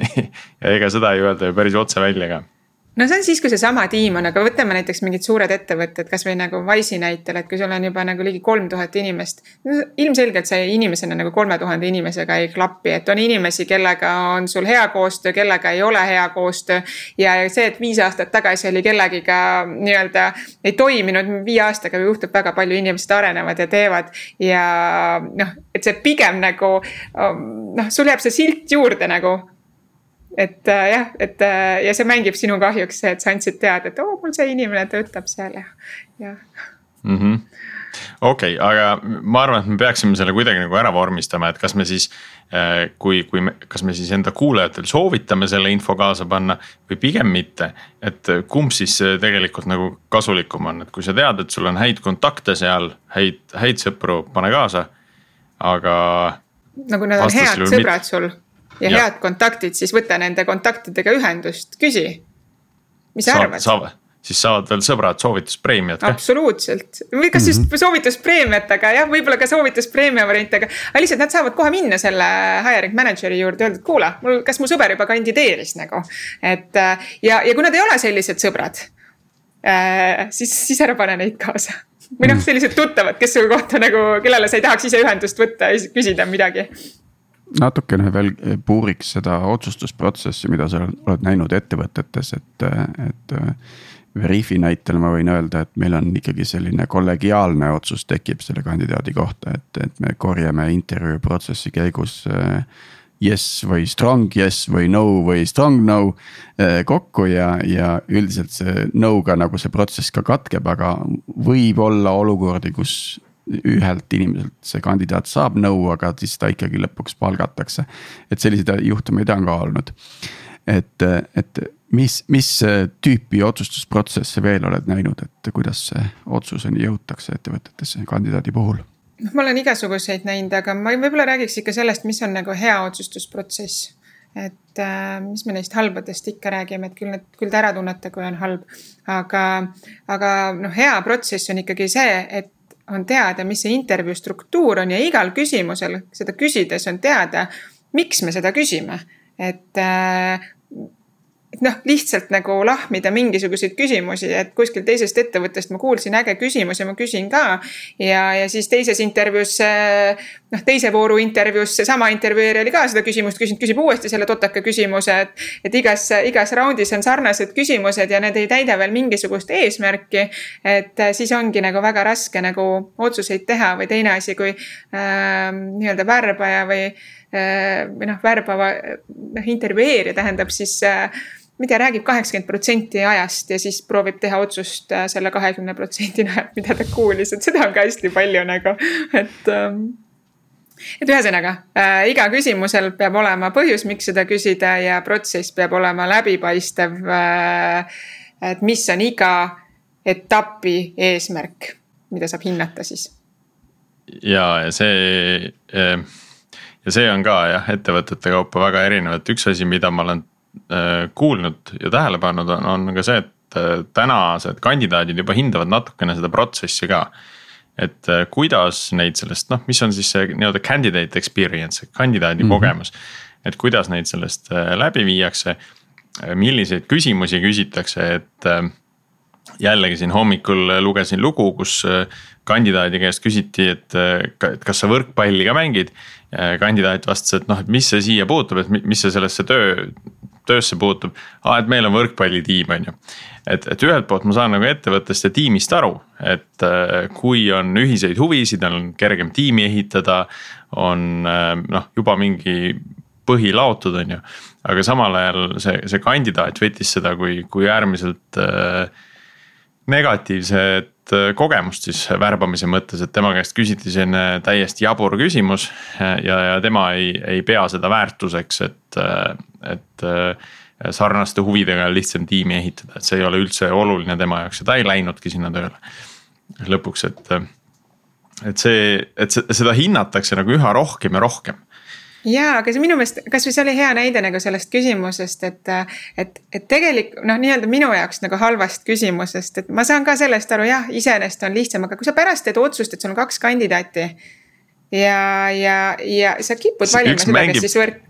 ja ega seda ei öelda ju päris otse välja ka no see on siis, kui seesama tiim on, aga võtame näiteks mingid suured ettevõtted, kasvõi nagu Wise'i näitel, et kui sul on juba nagu ligi kolm tuhat inimest. ilmselgelt see inimesena nagu kolme tuhande inimesega ei klapi, et on inimesi, kellega on sul hea koostöö, kellega ei ole hea koostöö. ja see, et viis aastat tagasi oli kellegiga nii-öelda ei toiminud, viie aastaga juhtub väga palju, inimesed arenevad ja teevad. ja noh, et see pigem nagu noh, sul jääb see silt juurde nagu et äh, jah, et äh, ja see mängib sinu kahjuks see, et sa andsid teada, et oo mul see inimene töötab seal ja, jah mm -hmm okei okay,, aga ma arvan, et me peaksime selle kuidagi nagu ära vormistama, et kas me siis äh,. kui, kui me, kas me siis enda kuulajatel soovitame selle info kaasa panna või pigem mitte. et kumb siis tegelikult nagu kasulikum on, et kui sa tead, et sul on häid kontakte seal, häid, häid sõpru, pane kaasa, aga. nagu need on head sõbrad mit... sul ja, ja head kontaktid, siis võta nende kontaktidega ühendust, küsi. mis sa arvad? saavad, siis saavad veel sõbrad soovituspreemiat ka. absoluutselt, või kas just mm -hmm. soovituspreemiat, aga jah, võib-olla ka soovituspreemia variant, aga. aga lihtsalt nad saavad kohe minna selle hiring manager'i juurde, öelda, et kuule, mul, kas mu sõber juba kandideeris nagu. et ja, ja kui nad ei ole sellised sõbrad äh,, siis, siis ära pane neid kaasa või noh, sellised tuttavad, kes su kohta nagu, kellele sa ei tahaks ise ühendust võtta ja küsida midagi natukene veel puuriks seda otsustusprotsessi, mida sa oled näinud ettevõtetes, et, et. Veriffi näitel ma võin öelda, et meil on ikkagi selline kollegiaalne otsus tekib selle kandidaadi kohta, et, et me korjame intervjuu protsessi käigus. Yes või strong yes või no või strong no kokku ja, ja üldiselt see no'ga nagu see protsess ka katkeb, aga võib olla olukordi, kus ühelt inimeselt see kandidaat saab nõu, aga siis ta ikkagi lõpuks palgatakse. et selliseid juhtumeid on ka olnud. et, et mis, mis tüüpi otsustusprotsesse veel oled näinud, et kuidas otsuseni jõutakse ettevõtetesse kandidaadi puhul? noh, ma olen igasuguseid näinud, aga ma võib-olla räägiks ikka sellest, mis on nagu hea otsustusprotsess et äh, mis me neist halbadest ikka räägime, et küll need, küll te ära tunnete, kui on halb. aga, aga noh, hea protsess on ikkagi see, et on teada, mis see intervjuu struktuur on ja igal küsimusel seda küsides on teada, miks me seda küsime. et äh, et noh, lihtsalt nagu lahmida mingisuguseid küsimusi, et kuskil teisest ettevõttest ma kuulsin äge küsimus ja ma küsin ka. ja, ja siis teises intervjuus, noh teise vooru intervjuus seesama intervjueerija oli ka seda küsimust küsinud, küsib uuesti selle totaka küsimuse, et. et igas, igas raundis on sarnased küsimused ja need ei täida veel mingisugust eesmärki. et siis ongi nagu väga raske nagu otsuseid teha või teine asi, kui äh, nii-öelda värbaja või äh, või noh, värbava noh intervjueerija tähendab siis äh, tea, räägib kaheksakümmend protsenti ajast ja siis proovib teha otsust äh, selle kahekümne protsendi najal, mida ta kuulis, et seda on ka hästi palju nagu, et ähm, et ühesõnaga äh, iga küsimusel peab olema põhjus, miks seda küsida ja protsess peab olema läbipaistev äh,. et mis on iga etapi eesmärk, mida saab hinnata siis. ja, ja see äh, ja see on ka jah, ettevõtete kaupa väga erinev, et üks asi, mida ma olen kuulnud ja tähele pannud, on, on ka see, et äh, tänased kandidaadid juba hindavad natukene seda protsessi ka. et äh, kuidas neid sellest noh, mis on siis see nii-öelda candidate experience, kandidaadi mm -hmm. kogemus. et kuidas neid sellest läbi viiakse, milliseid küsimusi küsitakse, et jällegi siin hommikul lugesin lugu, kus kandidaadi käest küsiti, et kas sa võrkpalli ka mängid. kandidaat vastas, et noh, et mis see siia puutub, et mis see sellesse töö, töösse puutub, et meil on võrkpallitiim, on ju. et, et ühelt poolt ma saan nagu ettevõttest ja tiimist aru, et äh, kui on ühiseid huvisid, on kergem tiimi ehitada. on äh, noh, juba mingi põhi laotud, on ju. aga samal ajal see, see kandidaat võttis seda kui, kui äärmiselt äh, negatiivset kogemust siis värbamise mõttes, et tema käest küsiti selline täiesti jabur küsimus. ja, ja tema ei, ei pea seda väärtuseks, et, et sarnaste huvidega lihtsam tiimi ehitada, et see ei ole üldse oluline tema jaoks ja ta ei läinudki sinna tööle. lõpuks, et, et see, et seda hinnatakse nagu üha rohkem ja rohkem jaa, aga see minu meelest, kasvõi see oli hea näide nagu sellest küsimusest, et, et, et tegelik noh, nii-öelda minu jaoks nagu halvast küsimusest, et ma saan ka sellest aru, jah, iseenesest on lihtsam, aga kui sa pärast teed otsust, et sul on kaks kandidaati. ja, ja, ja sa kipud valima seda, kes siis võrk.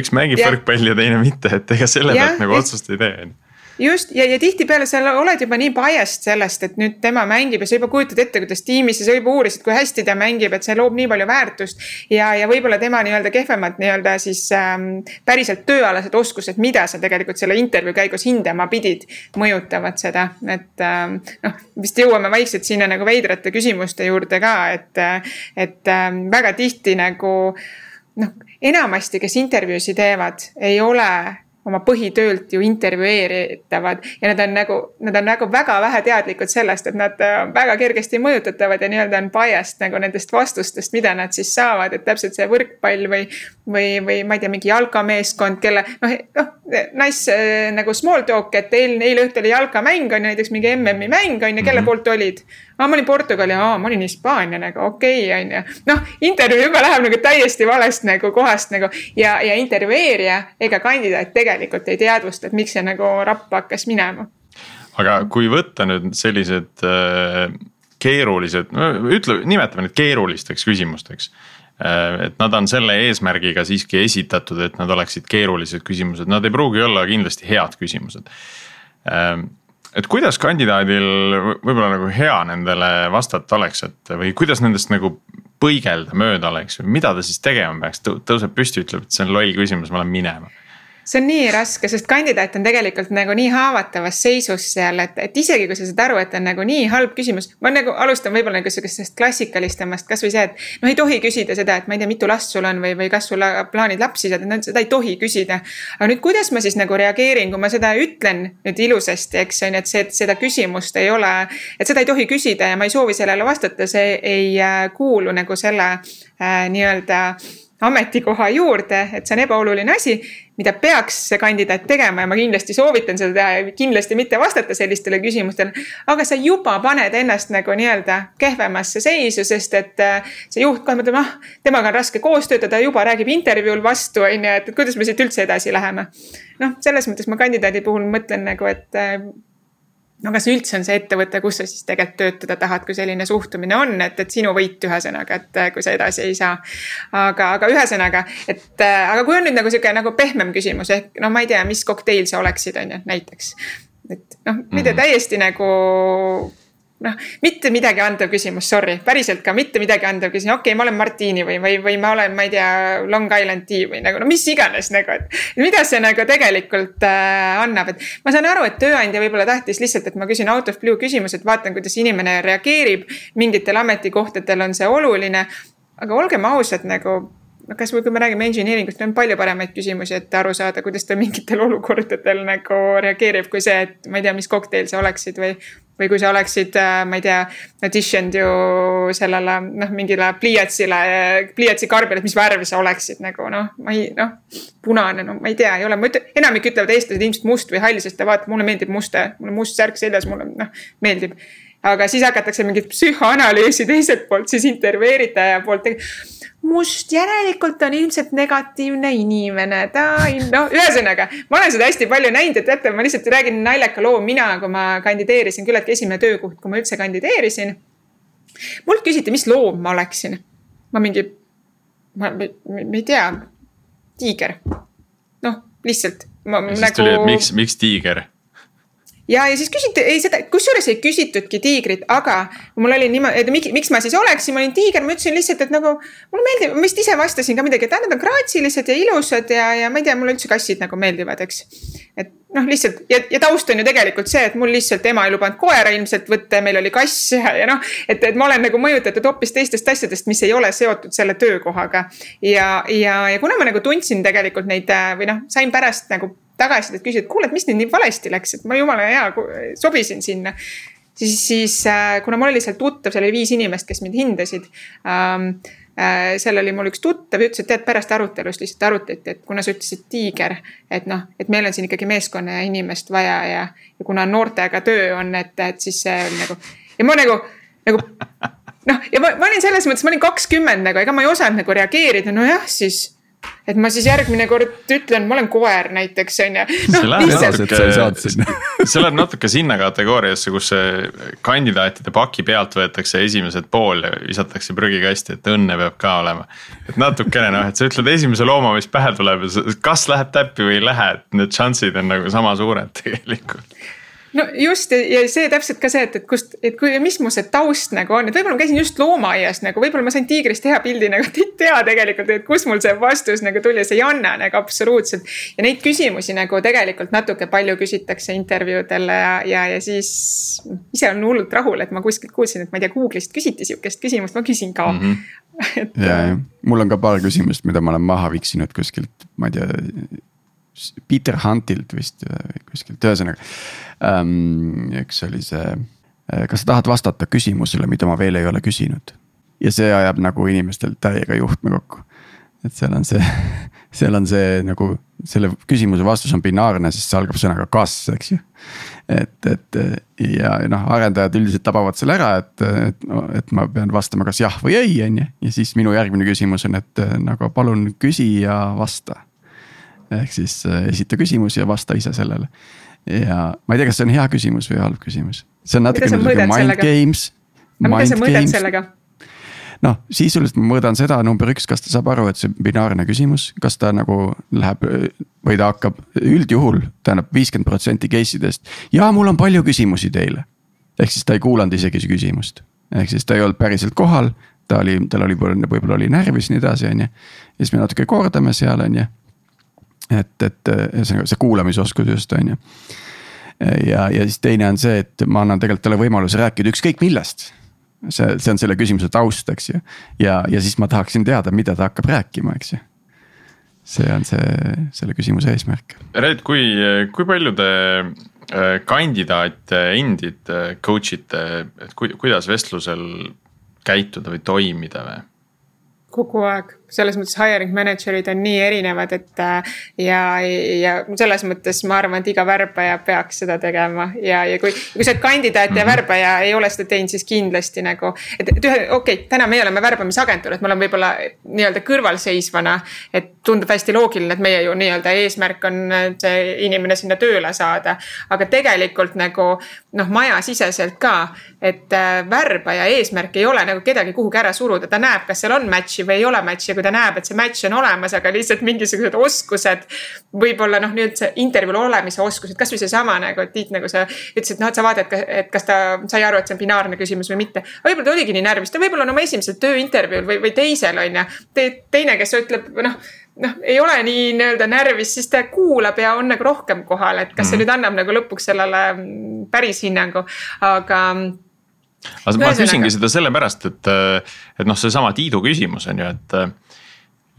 üks mängib võrkpalli ja teine mitte, et ega selle pealt nagu otsust ei tee just ja, ja tihtipeale sa oled juba nii biased sellest, et nüüd tema mängib ja sa juba kujutad ette, kuidas tiimis ja sa juba uurisid, kui hästi ta mängib, et see loob nii palju väärtust. ja, ja võib-olla tema nii-öelda kehvemad nii-öelda siis ähm, päriselt tööalased oskused, mida sa tegelikult selle intervjuu käigus hindama pidid, mõjutavad seda, et ähm, noh, vist jõuame vaikselt sinna nagu veidrate küsimuste juurde ka, et, et ähm, väga tihti nagu noh, enamasti, kes intervjuusid teevad, ei ole oma põhitöölt ju intervjueeritavad ja nad on nagu, nad on nagu väga vähe teadlikud sellest, et nad äh, väga kergesti mõjutatavad ja nii-öelda on biased nagu nendest vastustest, mida nad siis saavad, et täpselt see võrkpall või. või, või ma ei tea, mingi jalkameeskond, kelle noh, noh nice äh, nagu small talk, et eilne, eile õhtul oli jalkamäng on ju näiteks mingi MM-i mäng on ju, kelle mm -hmm. poolt olid aa, ma olin Portugali, aa, ma olin Hispaania nagu okei okay,, on ju. noh, intervjuu juba läheb nagu täiesti valest nagu kohast nagu ja, ja intervjueerija ega kandidaat tegelikult ei teadvusta, et miks see nagu rappa hakkas minema. aga kui võtta nüüd sellised äh, keerulised, ütle, nimetame need keerulisteks küsimusteks äh, et nad on selle eesmärgiga siiski esitatud, et nad oleksid keerulised küsimused, nad ei pruugi olla kindlasti head küsimused äh, et kuidas kandidaadil võib-olla nagu hea nendele vastata oleks, et või kuidas nendest nagu põigelda mööda oleks või mida ta siis tegema peaks, tõuseb püsti, ütleb, et see on loll küsimus, ma lähen minema see on nii raske, sest kandidaat on tegelikult nagu nii haavatavas seisus seal, et, et isegi kui sa saad aru, et on nagu nii halb küsimus. ma nagu alustan võib-olla nagu sihukesest klassikalistemast, kasvõi see, et noh, ei tohi küsida seda, et ma ei tea, mitu last sul on või, või kas sul plaanid lapsi saada, no seda ei tohi küsida. aga nüüd, kuidas ma siis nagu reageerin, kui ma seda ütlen nüüd ilusasti, eks on ju, et see, et seda küsimust ei ole. et seda ei tohi küsida ja ma ei soovi sellele vastata, see ei äh, kuulu nagu selle äh, nii-öelda ametikoha juurde, et see on ebaoluline asi, mida peaks see kandidaat tegema ja ma kindlasti soovitan seda teha ja kindlasti mitte vastata sellistele küsimustele. aga sa juba paned ennast nagu nii-öelda kehvemasse seisu, sest et äh, see juht kohe mõtleb, ah, temaga on raske koos töötada, juba räägib intervjuul vastu, on ju, et kuidas me siit üldse edasi läheme. noh, selles mõttes ma kandidaadi puhul mõtlen nagu, et äh, no kas üldse on see ettevõte, kus sa siis tegelikult töötada tahad, kui selline suhtumine on, et, et sinu võit ühesõnaga, et kui sa edasi ei saa. aga, aga ühesõnaga, et aga kui on nüüd nagu sihuke nagu pehmem küsimus ehk no ma ei tea, mis kokteil sa oleksid, on ju, näiteks. et noh, ei tea, mhm. täiesti nagu noh, mitte midagi andev küsimus, sorry, päriselt ka mitte midagi andev küsimus, okei okay,, ma olen Martini või, või, või ma olen, ma ei tea, Long Island Tea või nagu no mis iganes nagu, et. mida see nagu tegelikult äh, annab, et ma saan aru, et tööandja võib-olla tahtis lihtsalt, et ma küsin out of blue küsimuse, et vaatan, kuidas inimene reageerib. mingitel ametikohtadel on see oluline, aga olgem ausad, nagu noh, kasvõi kui me räägime engineering ust, on palju paremaid küsimusi, et aru saada, kuidas ta mingitel olukordadel nagu reageerib, kui see, et ma ei tea, mis kokteil sa oleksid või. või kui sa oleksid, äh, ma ei tea, auditioned ju sellele noh, mingile pliiatsile, pliiatsikarbile, et mis värvi sa oleksid nagu noh, ma ei noh. punane, no ma ei tea, ei ole, ma ütlen, enamik ütlevad eestlased ilmselt must või hall, sest ta vaatab, mulle meeldib must, mulle must särk seljas, mulle noh meeldib aga siis hakatakse mingit psühhoanalüüsi teiselt poolt siis intervjueeritaja poolt tegema must järelikult on ilmselt negatiivne inimene, ta noh, ühesõnaga ma olen seda hästi palju näinud, et teate, ma lihtsalt räägin naljaka loo, mina, kui ma kandideerisin, küllaltki esimene töökoht, kui ma üldse kandideerisin. mult küsiti, mis loom ma oleksin. ma mingi, ma, ma, ma ei tea, tiiger. noh, lihtsalt. nagu... miks, miks tiiger? Ja, ja siis küsiti, ei seda, kusjuures ei küsitudki tiigrit, aga mul oli niimoodi, et miks, miks ma siis oleksin, ma olin tiiger, ma ütlesin lihtsalt, et nagu. mulle meeldib, ma vist ise vastasin ka midagi, et nad on graatsilised ja ilusad ja, ja ma ei tea, mulle üldse kassid nagu meeldivad, eks. et noh, lihtsalt ja, ja taust on ju tegelikult see, et mul lihtsalt ema ei lubanud koera ilmselt võtta ja meil oli kass ja, ja noh. et, et ma olen nagu mõjutatud hoopis teistest asjadest, mis ei ole seotud selle töökohaga. ja, ja, ja kuna ma nagu tundsin tegelikult neid või noh, sain pärast nagu tagasisidet küsida, et kuule, et mis nüüd nii valesti läks, et ma jumala hea sobisin sinna. siis, siis äh, kuna mul oli seal tuttav, seal oli viis inimest, kes mind hindasid ähm, äh,. seal oli mul üks tuttav ütles, et tead pärast arutelust lihtsalt arutati, et kuna sa ütlesid tiiger, et noh, et meil on siin ikkagi meeskonna ja inimest vaja ja, ja kuna noortega töö on, et, et siis see oli nagu ja ma nagu, nagu noh, ja ma, ma olin selles mõttes, ma olin kakskümmend nagu, ega ma ei osanud nagu reageerida, nojah, siis et ma siis järgmine kord ütlen, ma olen koer näiteks on ju no,. see läheb natuke, sinna kategooriasse, kus kandidaatide paki pealt võetakse esimesed pool ja visatakse prügikasti, et õnne peab ka olema. et natukene noh, et sa ütled esimese looma, mis pähe tuleb ja kas läheb täppi või ei lähe, et need šansid on nagu sama suured tegelikult no just ja see täpselt ka see, et, et kust, et kui, mis mu see taust nagu on, et võib-olla ma käisin just loomaaias nagu, võib-olla ma sain tiigrist hea pildi nagu, et ei tea tegelikult, et kust mul see vastus nagu tuli, see ei anna nagu absoluutselt. ja neid küsimusi nagu tegelikult natuke palju küsitakse intervjuudel ja, ja, ja siis ise olen hullult rahul, et ma kuskilt kuulsin, et ma ei tea, Google'ist küsiti sihukest küsimust, ma küsin ka mm. -hmm. et. ja, ja mul on ka paar küsimust, mida ma olen maha viksinud kuskilt, ma ei tea Peter Huntilt vist kuskilt, ühesõnaga ähm,. üks oli see, äh, kas sa tahad vastata küsimusele, mida ma veel ei ole küsinud? ja see ajab nagu inimestel täiega juhtme kokku. et seal on see, seal on see nagu selle küsimuse vastus on binaarne, sest see algab sõnaga kas, eks ju. et, et ja noh, arendajad üldiselt tabavad selle ära, et, et, et ma pean vastama kas jah või ei, on ju. ja siis minu järgmine küsimus on, et nagu palun küsi ja vasta ehk siis äh, esita küsimus ja vasta ise sellele. ja ma ei tea, kas see on hea küsimus või halb küsimus, see on natuke nagu mind games. mida sa mõõdad sellega? noh, sisuliselt ma mõõdan seda number üks, kas ta saab aru, et see binaarne küsimus, kas ta nagu läheb või ta hakkab üldjuhul tähendab viiskümmend protsenti case idest. ja mul on palju küsimusi teile. ehk siis ta ei kuulanud isegi küsimust, ehk siis ta ei olnud päriselt kohal, ta oli, tal oli võib-olla oli närvis ja nii edasi, on ju. ja siis me natuke kordame seal, on ju et, et ühesõnaga see kuulamisoskus just, on ju. ja, ja siis teine on see, et ma annan tegelikult talle võimaluse rääkida ükskõik millest. see, see on selle küsimuse taust, eks ju. ja, ja siis ma tahaksin teada, mida ta hakkab rääkima, eks ju. see on see, selle küsimuse eesmärk. Red, kui, kui palju te äh, kandidaate endid äh, coach ite, et kuidas vestlusel käituda või toimida või? kogu aeg selles mõttes hiring manager'id on nii erinevad, et äh, ja, ja selles mõttes ma arvan, et iga värbaja peaks seda tegema ja, ja kui, kui sa oled kandidaat ja -hmm. värbaja ei ole seda teinud, siis kindlasti nagu. et, et ühe, okei okay,, täna meie oleme värbamisagentuur, et me oleme võib-olla nii-öelda kõrvalseisvana. et tundub hästi loogiline, et meie ju nii-öelda eesmärk on see inimene sinna tööle saada. aga tegelikult nagu noh, majasiseselt ka, et äh, värbaja eesmärk ei ole nagu kedagi kuhugi ära suruda, ta näeb, kas seal on match'i või ei ole match'i ja kui ta näeb, et see match on olemas, aga lihtsalt mingisugused oskused. võib-olla noh, nüüd see intervjuul olemise oskused, kasvõi seesama nagu, et Tiit, nagu sa ütlesid, noh, et sa vaatad, et kas ta sai aru, et see on binaarne küsimus või mitte. võib-olla ta oligi nii närvis, ta võib-olla on oma esimesel tööintervjuul või, või teisel on ju Te,. teine, kes ütleb noh noh, ei ole nii nii-öelda närvis, siis ta kuulab ja on nagu rohkem kohal, et kas see mm. nüüd annab nagu lõpuks sellele mm, päris hinnangu, aga aga ma küsingi seda sellepärast, et, et noh, seesama Tiidu küsimus on ju, et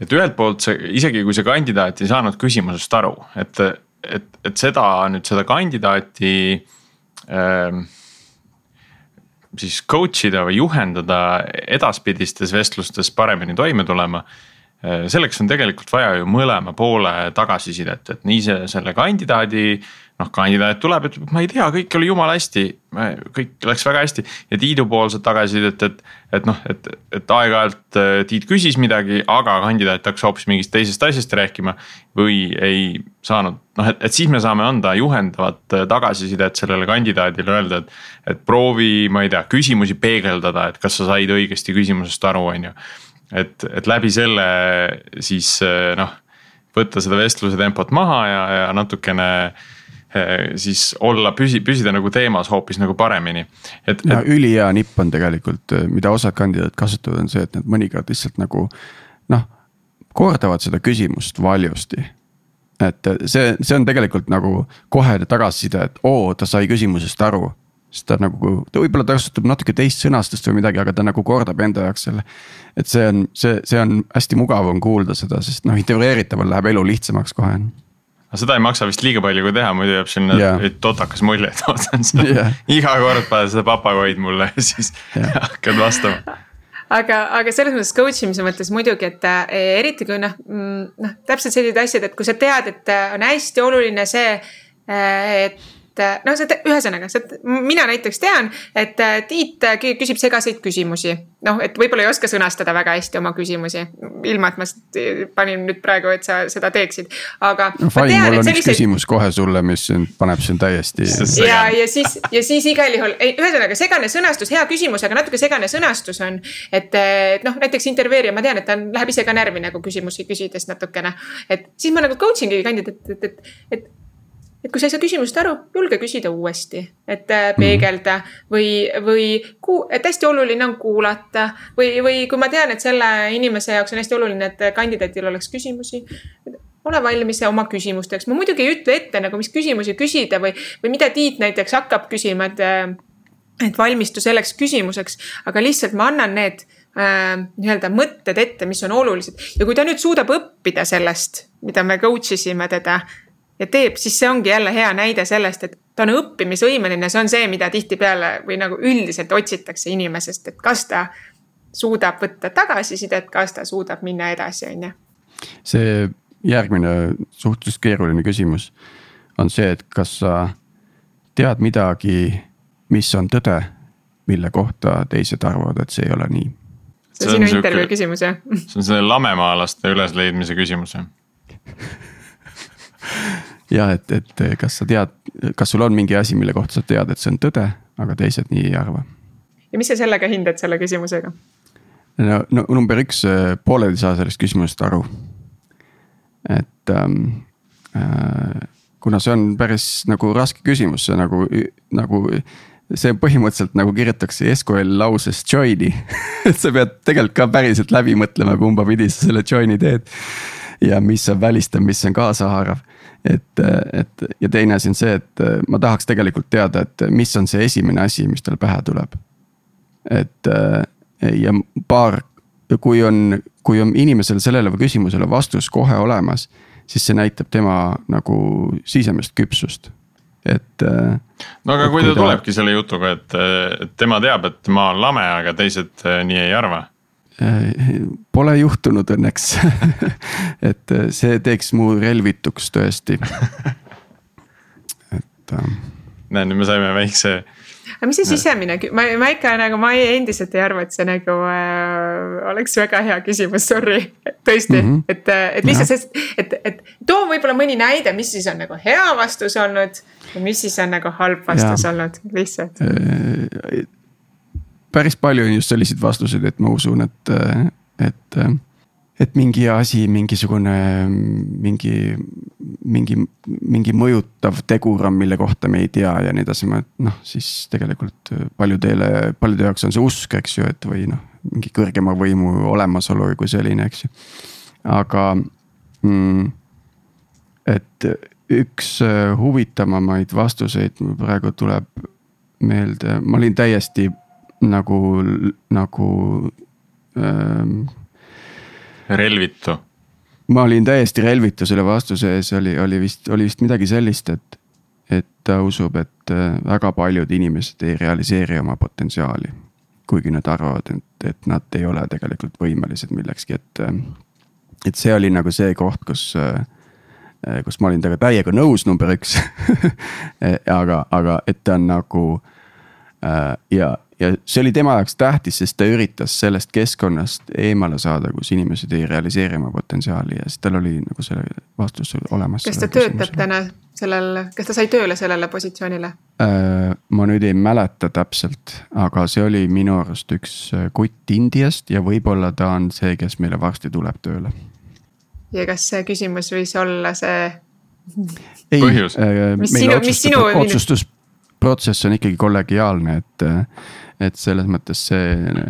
et ühelt poolt see, isegi kui see kandidaat ei saanud küsimusest aru, et, et, et seda nüüd seda kandidaati ähm, siis coach ida või juhendada edaspidistes vestlustes paremini toime tulema äh, selleks on tegelikult vaja ju mõlema poole tagasisidet, et nii see selle kandidaadi noh, kandidaat tuleb, ütleb, ma ei tea, kõik oli jumala hästi, kõik läks väga hästi ja Tiidu poolset tagasisidet, et. et noh, et, et aeg-ajalt äh, Tiit küsis midagi, aga kandidaat hakkas hoopis mingist teisest asjast rääkima. või ei saanud, noh, et, et siis me saame anda juhendavat äh, tagasisidet sellele kandidaadile, öelda, et. et proovi, ma ei tea, küsimusi peegeldada, et kas sa said õigesti küsimusest aru, on ju. et, et läbi selle siis äh, noh, võtta seda vestluse tempot maha ja, ja natukene siis olla, püsi, püsida nagu teemas hoopis nagu paremini. et, et.... ülihea nipp on tegelikult, eh, mida osad kandidaadid kasutavad, on see, et nad mõnikord lihtsalt nagu noh, kordavad seda küsimust valjusti. et eh, see, see on tegelikult nagu kohe tagasiside, et oo, ta sai küsimusest aru siis ta nagu, ta võib-olla ta kasutab natuke teist sõnastust või midagi, aga ta nagu kordab enda jaoks selle. et see on, see, see on hästi mugav on kuulda seda, sest noh, integreeritaval läheb elu lihtsamaks kohe aga seda ei maksa vist liiga palju ka teha, muidu jääb selline yeah. totakas mulje, et vaatan seda yeah. iga kord paned seda papagoid mulle ja siis yeah. hakkad vastama aga, aga selles mõttes coach imise mõttes muidugi, et äh, eriti kui noh, mm, noh täpselt sellised asjad, et kui sa tead, et äh, on hästi oluline see, äh, et et noh, see ühesõnaga, mina näiteks tean, et äh, Tiit äh, küsib segaseid küsimusi. noh, et võib-olla ei oska sõnastada väga hästi oma küsimusi, ilma et ma panin nüüd praegu, et sa seda teeksid, aga no,. Fine, mul on selliseid... üks küsimus kohe sulle, mis paneb sind täiesti. ja, ja siis, ja siis igal juhul, ühesõnaga segane sõnastus, hea küsimus, aga natuke segane sõnastus on. et, et noh, näiteks intervjueerija, ma tean, et ta läheb ise ka närvi nagu küsimusi küsides natukene. et siis ma nagu coaching'i kandidaat, et, et, et, et et kui sa ei saa küsimusest aru, julge küsida uuesti, et äh, mhm. peegelda või, või ku-, et hästi oluline on kuulata. või, või kui ma tean, et selle inimese jaoks on hästi oluline, et kandidaadil oleks küsimusi. ole valmis oma küsimusteks, ma muidugi ei ütle ette nagu, mis küsimusi küsida või, või mida Tiit näiteks hakkab küsima, et. et valmistu selleks küsimuseks, aga lihtsalt ma annan need äh, nii-öelda mõtted ette, mis on olulised ja kui ta nüüd suudab õppida sellest, mida me coach isime teda ja teeb, siis see ongi jälle hea näide sellest, et ta on õppimisvõimeline, see on see, mida tihtipeale või nagu üldiselt otsitakse inimesest, et kas ta suudab võtta tagasisidet, kas ta suudab minna edasi, on ju. see järgmine suhteliselt keeruline küsimus on see, et kas sa tead midagi, mis on tõde, mille kohta teised arvavad, et see ei ole nii. see on sinu intervjuu küsimus jah? see on see lamemaalaste ülesleidmise küsimus jah ja et, et kas sa tead, kas sul on mingi asi, mille kohta sa tead, et see on tõde, aga teised nii ei arva. ja mis sa sellega hindad, selle küsimusega? no, no number üks, pooled ei saa sellest küsimusest aru. et ähm, äh, kuna see on päris nagu raske küsimus, see nagu, nagu see põhimõtteliselt nagu kirjutatakse SQL lauses join'i et sa pead tegelikult ka päriselt läbi mõtlema, kumba pidi sa selle join'i teed. ja mis on välistav, mis on kaasahaarav et, et ja teine asi on see, et ma tahaks tegelikult teada, et mis on see esimene asi, mis tal pähe tuleb. et ja paar, kui on, kui on inimesel sellele küsimusele vastus kohe olemas, siis see näitab tema nagu sisemist küpsust, et. no aga kui kui ta tulebki selle jutuga, et, et tema teab, et ma olen lame, aga teised nii ei arva Pole juhtunud õnneks et see teeks mu relvituks tõesti. et. Ähm, näe, nüüd me saime väikse. aga mis see sisemine, ma, ma ikka nagu, ma endiselt ei arva, et see nagu äh, oleks väga hea küsimus, sorry. tõesti mm, -hmm. et, et lihtsalt see, et, et too võib-olla mõni näide, mis siis on nagu hea vastus olnud. ja mis siis on nagu halb vastus ja. olnud, lihtsalt äh, päris palju on just selliseid vastuseid, et ma usun, et, et. et mingi asi, mingisugune mingi, mingi, mingi mõjutav tegur on, mille kohta me ei tea ja nii edasi, ma noh, siis tegelikult paljudele, paljude jaoks on see usk, eks ju, et või noh, mingi kõrgema võimu olemasolu kui selline, eks ju. aga mm, et üks huvitavamaid vastuseid praegu tuleb meelde, ma olin täiesti nagu, nagu ähm,. relvitu? ma olin täiesti relvitu selle vastuse ees, oli, oli vist, oli vist midagi sellist, et, et ta usub, et äh, väga paljud inimesed ei realiseeri oma potentsiaali. kuigi nad arvavad, et, et nad ei ole tegelikult võimelised millekski, et, äh, et see oli nagu see koht, kus äh, kus ma olin temaga täiega nõus, number üks aga, aga et ta on nagu ja, ja see oli tema jaoks tähtis, sest ta üritas sellest keskkonnast eemale saada, kus inimesed ei realiseeri oma potentsiaali ja siis tal oli nagu selle vastus olemas. kas ta töötab täna sellel, kas ta sai tööle sellele positsioonile? Äh, ma nüüd ei mäleta täpselt, aga see oli minu arust üks äh, kutt Indiast ja võib-olla ta on see, kes meile varsti tuleb tööle. ja kas see küsimus võis olla see? ei, äh, meil otsustus, otsustusprotsess on ikkagi kollegiaalne, et et selles mõttes see,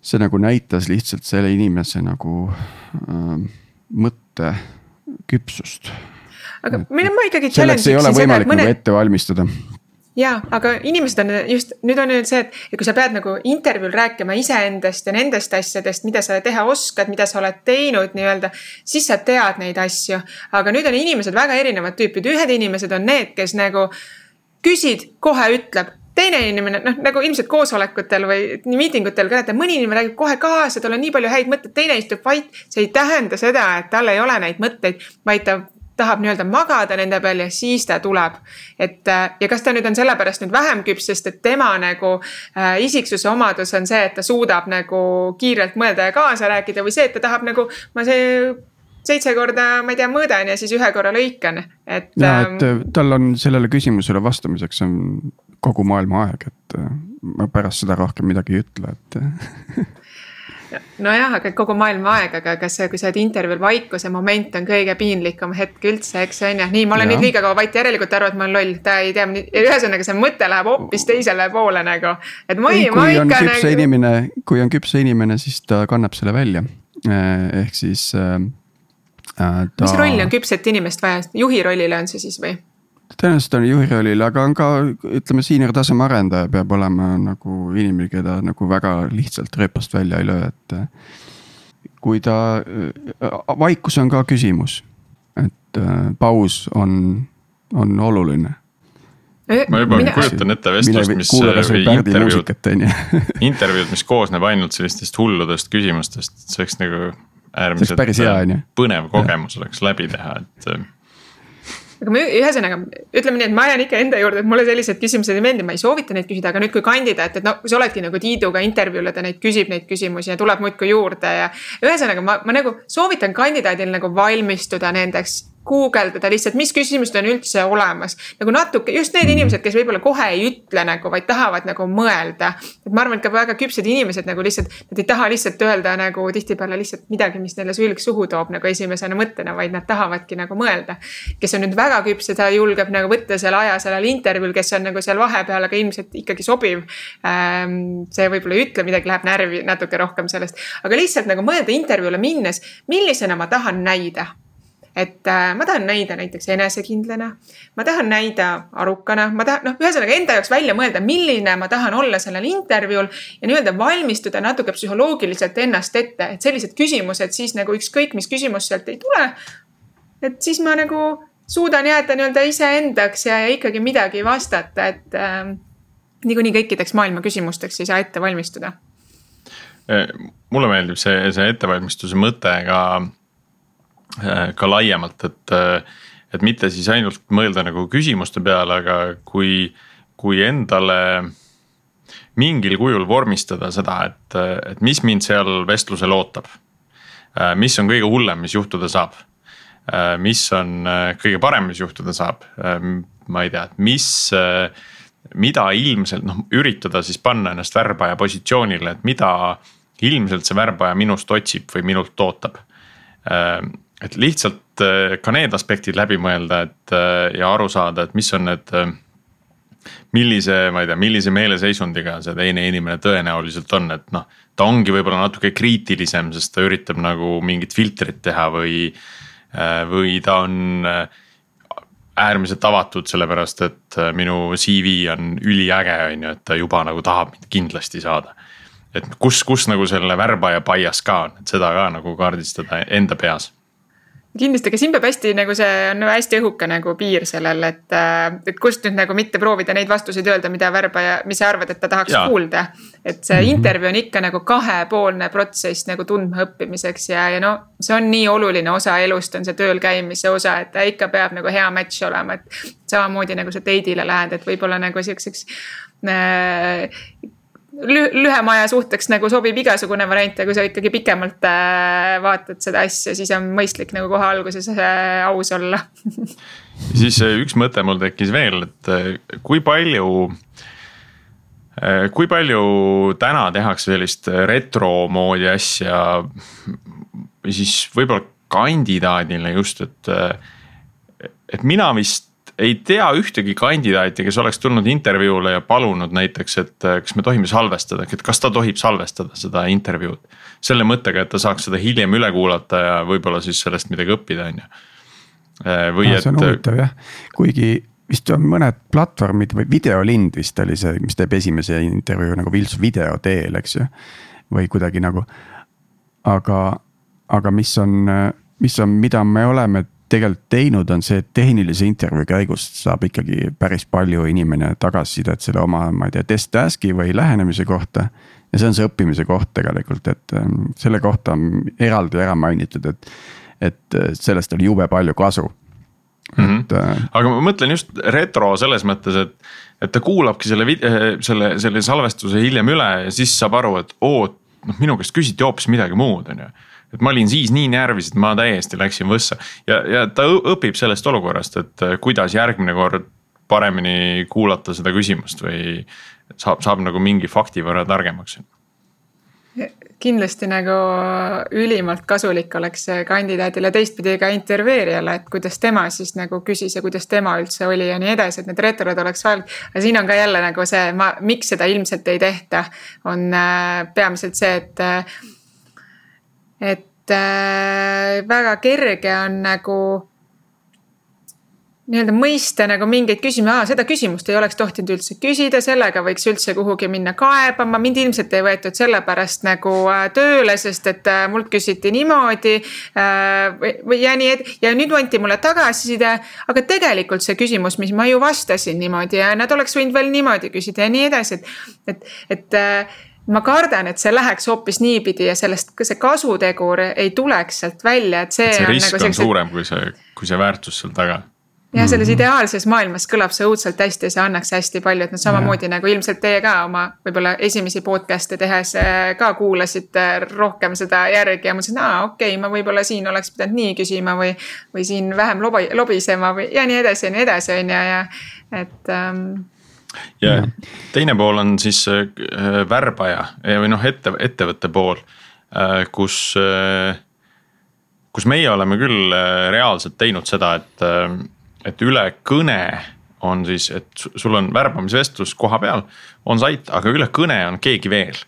see nagu näitas lihtsalt selle inimese nagu äh, mõtteküpsust. aga mina, ma ikkagi. selleks ei ole võimalik mõne... nagu ette valmistada ja, aga inimesed on just, nüüd on nüüd see, et, et kui sa pead nagu intervjuul rääkima iseendast ja nendest asjadest, mida sa teha oskad, mida sa oled teinud nii-öelda. siis sa tead neid asju, aga nüüd on inimesed väga erinevad tüüpid, ühed inimesed on need, kes nagu küsid, kohe ütleb teine inimene, noh nagu ilmselt koosolekutel või miitingutel ka, et mõni inimene räägib kohe kaasa, tal on nii palju häid mõtteid, teine istub vait. see ei tähenda seda, et tal ei ole neid mõtteid, vaid ta tahab nii-öelda magada nende peal ja siis ta tuleb. et äh, ja kas ta nüüd on sellepärast nüüd vähem küps, sest et tema nagu äh, isiksuse omadus on see, et ta suudab nagu kiirelt mõelda ja kaasa rääkida või see, et ta tahab nagu, ma see seitse korda, ma ei tea, mõõdan ja siis ühe korra lõikan, et. ja, et ähm, tal on sellele küsimusele vastamiseks on kogu maailma aeg, et äh, ma pärast seda rohkem midagi ei ütle, et nojah, aga kogu maailma aeg, aga kas, kui sa oled intervjuul vaikuse moment on kõige piinlikum hetk üldse, eks on ju, nii, ma olen ja. nüüd liiga kaua vait, järelikult ta arvab, et ma olen loll, ta ei tea, ühesõnaga see mõte läheb hoopis teisele poole nagu. et ma ei, ma ikka nagu. inimene, kui on küps inimene, siis ta kannab selle välja, eh, ehk siis äh, äh,. Ta... mis rolli on küpset inimest vaja, juhi rollile on see siis või? Tõenäoliselt on juhi rollil, aga on ka ütleme, senior taseme arendaja peab olema nagu inimene, keda nagu väga lihtsalt rööpast välja ei löö, et. kui ta, vaikus on ka küsimus, et äh, paus on, on oluline. Ma juba Mine... kujutan ette vestlust, mis intervjuud, intervjuud, mis koosneb ainult sellistest hulludest küsimustest, see oleks nagu äärmiselt põnev kogemus oleks läbi teha, et aga ma ühesõnaga ütleme nii, et ma jään ikka enda juurde, et mulle sellised küsimused ei meeldi, ma ei soovita neid küsida, aga nüüd kui kandidaat, et no kui sa oledki nagu Tiiduga intervjuul ja ta neid küsib neid küsimusi ja tuleb muudkui juurde ja. ühesõnaga ma, ma nagu soovitan kandidaadil nagu valmistuda nendeks guugeldada lihtsalt, mis küsimused on üldse olemas. nagu natuke, just need inimesed, kes võib-olla kohe ei ütle nagu, vaid tahavad nagu mõelda. et ma arvan, et ka väga küpsed inimesed nagu lihtsalt, nad ei taha lihtsalt öelda nagu tihtipeale lihtsalt midagi, mis neile sülg suhu toob nagu esimesena mõttena, vaid nad tahavadki nagu mõelda. kes on nüüd väga küpsed, ta julgeb nagu võtta selle aja sellel intervjuul, kes on nagu seal vahepeal, aga ilmselt ikkagi sobiv. Ehm, see võib-olla ei ütle midagi, läheb närvi natuke rohkem sellest, aga lihtsalt nagu mõelda intervjuule minnes, millisena ma tahan näida et äh, ma tahan näida näiteks enesekindlana, ma tahan näida arukana, ma tahan, noh, ühesõnaga enda jaoks välja mõelda, milline ma tahan olla sellel intervjuul ja nii-öelda valmistuda natuke psühholoogiliselt ennast ette, et sellised küsimused siis nagu ükskõik, mis küsimus sealt ei tule. et siis ma nagu suudan jääda nii-öelda iseendaks ja, ja ikkagi midagi vastata, et äh, niikuinii kõikideks maailma küsimusteks ei saa ette valmistuda mulle meeldib see, see ettevalmistuse mõte ka Äh, ka laiemalt, et, äh, et mitte siis ainult mõelda nagu küsimuste peale, aga kui, kui endale mingil kujul vormistada seda, et, et mis mind seal vestlusel ootab. Äh, mis on kõige hullem, mis juhtuda saab. mis on kõige parem, mis juhtuda saab, ma ei tea, mis, mida ilmselt noh, üritada siis panna ennast värbaja positsioonile, et mida ilmselt see värbaja minust otsib või minult ootab et lihtsalt äh, ka need aspektid läbi mõelda, et äh, ja aru saada, et mis on need. Äh, millise, ma ei tea, millise meeleseisundiga see teine inimene tõenäoliselt on, et noh. ta ongi võib-olla natuke kriitilisem, sest ta üritab nagu mingit filtrit teha või, või ta on äärmiselt avatud, sellepärast et minu CV on üliäge, on ju, et ta juba nagu tahab mind kindlasti saada. et kus, kus nagu selle värbaja bias ka on, et seda ka nagu kaardistada enda peas kindlasti, aga siin peab hästi nagu see on nagu hästi õhuke nagu piir sellel, et, äh, et kust nüüd nagu mitte proovida neid vastuseid öelda, mida värbaja, mis sa arvad, et ta tahaks ja. kuulda. et see mm -hmm. intervjuu on ikka nagu kahepoolne protsess nagu tundmaõppimiseks ja, ja no see on nii oluline osa elust, on see tööl käimise osa, et ta ikka peab nagu hea match olema, et. samamoodi nagu sa date'ile lähed, et võib-olla nagu siukseks äh, lühema aja suhteks nagu sobib igasugune variant ja kui sa ikkagi pikemalt äh, vaatad seda asja, siis on mõistlik nagu kohe alguses äh, aus olla siis äh, üks mõte mul tekkis veel, et kui palju, kui palju täna tehakse sellist retro moodi asja. siis võib-olla kandidaadile just, et, et mina vist ei tea ühtegi kandidaati, kes oleks tulnud intervjuule ja palunud näiteks, et äh, kas me tohime salvestada, et kas ta tohib salvestada seda intervjuud. selle mõttega, et ta saaks seda hiljem üle kuulata ja võib-olla siis sellest midagi õppida, on ju. Äh, või no, et. see on huvitav jah, kuigi vist on mõned platvormid või videolind vist oli see, mis teeb esimese intervjuu nagu Vilts video teel, eks ju. või kuidagi nagu, aga, aga mis on, mis on, mida me oleme tegelikult teinud, on see, et tehnilise intervjuu käigus saab ikkagi päris palju inimene tagasisidet selle oma, ma ei tea, test task'i või lähenemise kohta. ja see on see õppimise koht tegelikult, et ähm, selle kohta on eraldi ära mainitud, et, et äh, sellest oli jube palju kasu. Mm -hmm. et äh,. aga ma mõtlen just retro selles mõttes, et, et ta kuulabki selle, äh, selle, selle salvestuse hiljem üle ja siis saab aru, et oo, noh minu käest küsiti hoopis midagi muud, on ju et ma olin siis nii närvis, et ma täiesti läksin võssa ja, ja ta õpib sellest olukorrast, et äh, kuidas järgmine kord paremini kuulata seda küsimust või saab, saab nagu mingi fakti võrra targemaks kindlasti nagu ülimalt kasulik oleks kandidaadile teistpidi ka intervjueerijale, et kuidas tema siis nagu küsis ja kuidas tema üldse oli ja nii edasi, et need retorod oleks vajalik. aga siin on ka jälle nagu see, ma, miks seda ilmselt ei tehta, on äh, peamiselt see, et äh, et äh, väga kerge on nagu nii-öelda mõista nagu mingeid küsimusi, seda küsimust ei oleks tohtinud üldse küsida, sellega võiks üldse kuhugi minna kaebama, mind ilmselt ei võetud sellepärast nagu äh, tööle, sest et äh, mult küsiti niimoodi äh,. või, ja nii, et ja nüüd anti mulle tagasiside, aga tegelikult see küsimus, mis ma ju vastasin niimoodi ja nad oleks võinud veel niimoodi küsida ja nii edasi, et, et, et äh, ma kardan, et see läheks hoopis niipidi ja sellest, see kasutegur ei tuleks sealt välja, et see. see risk on, nagu on suurem kui see, kui see väärtus seal taga jah, selles mm -hmm. ideaalses maailmas kõlab see õudselt hästi ja see annaks hästi palju, et noh, samamoodi ja. nagu ilmselt teie ka oma võib-olla esimesi podcast'e tehes äh, ka kuulasite rohkem seda järgi ja mõtlesin, aa okei okay,, ma võib-olla siin oleks pidanud nii küsima või. või siin vähem lobi, lobisema või ja nii edasi ja nii edasi, on ju, ja et ähm, ja teine pool on siis äh, värbaja või noh, ette, ettevõtte pool, äh, kus, äh, kus meie oleme küll reaalselt teinud seda, et, et üle kõne on siis, et sul on värbamisvestlus koha peal, on sait, aga üle kõne on keegi veel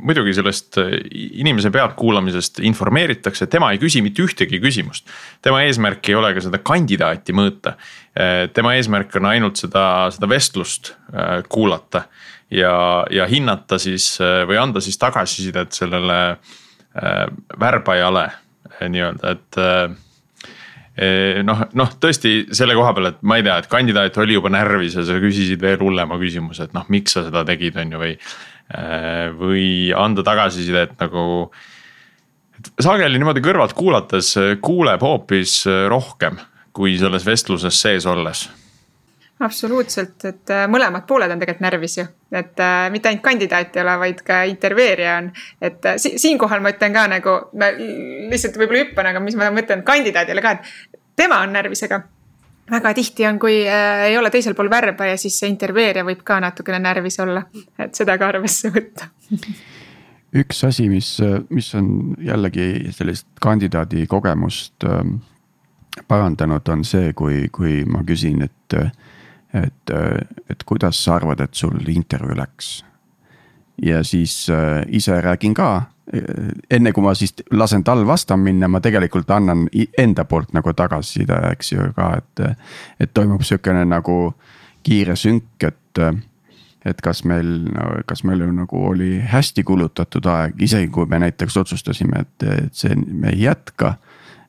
muidugi sellest äh, inimese pealtkuulamisest informeeritakse, tema ei küsi mitte ühtegi küsimust. tema eesmärk ei ole ka seda kandidaati mõõta. Äh, tema eesmärk on ainult seda, seda vestlust kuulata ja, ja hinnata siis või anda siis tagasisidet sellele värbajale nii-öelda, et noh, noh tõesti selle koha peal, et ma ei tea, et kandidaat oli juba närvis ja sa küsisid veel hullema küsimuse, et noh, miks sa seda tegid, on ju, või. Äh, või anda tagasisidet nagu. sageli niimoodi kõrvalt kuulates äh, kuuleb hoopis äh, rohkem, kui selles vestluses sees olles absoluutselt, et mõlemad pooled on tegelikult närvis ju, et äh, mitte ainult kandidaat ei ole, vaid ka intervjueerija on. et äh, si siinkohal ma ütlen ka nagu, ma lihtsalt võib-olla hüppan, aga mis ma mõtlen kandidaadile ka, et tema on närvis, aga väga tihti on, kui äh, ei ole teisel pool värbaja, siis see intervjueerija võib ka natukene närvis olla, et seda ka arvesse võtta üks asi, mis, mis on jällegi sellist kandidaadi kogemust ähm, parandanud, on see, kui, kui ma küsin, et, et, et kuidas sa arvad, et sul intervjuu läks. ja siis äh, ise räägin ka enne kui ma siis lasen tal vastama minna, ma tegelikult annan enda poolt nagu tagasiside, eks ju ka, et. et toimub sihukene nagu kiire sünk, et, et kas meil no,, kas meil nagu oli hästi kulutatud aeg, isegi kui me näiteks otsustasime, et, et see, me ei jätka.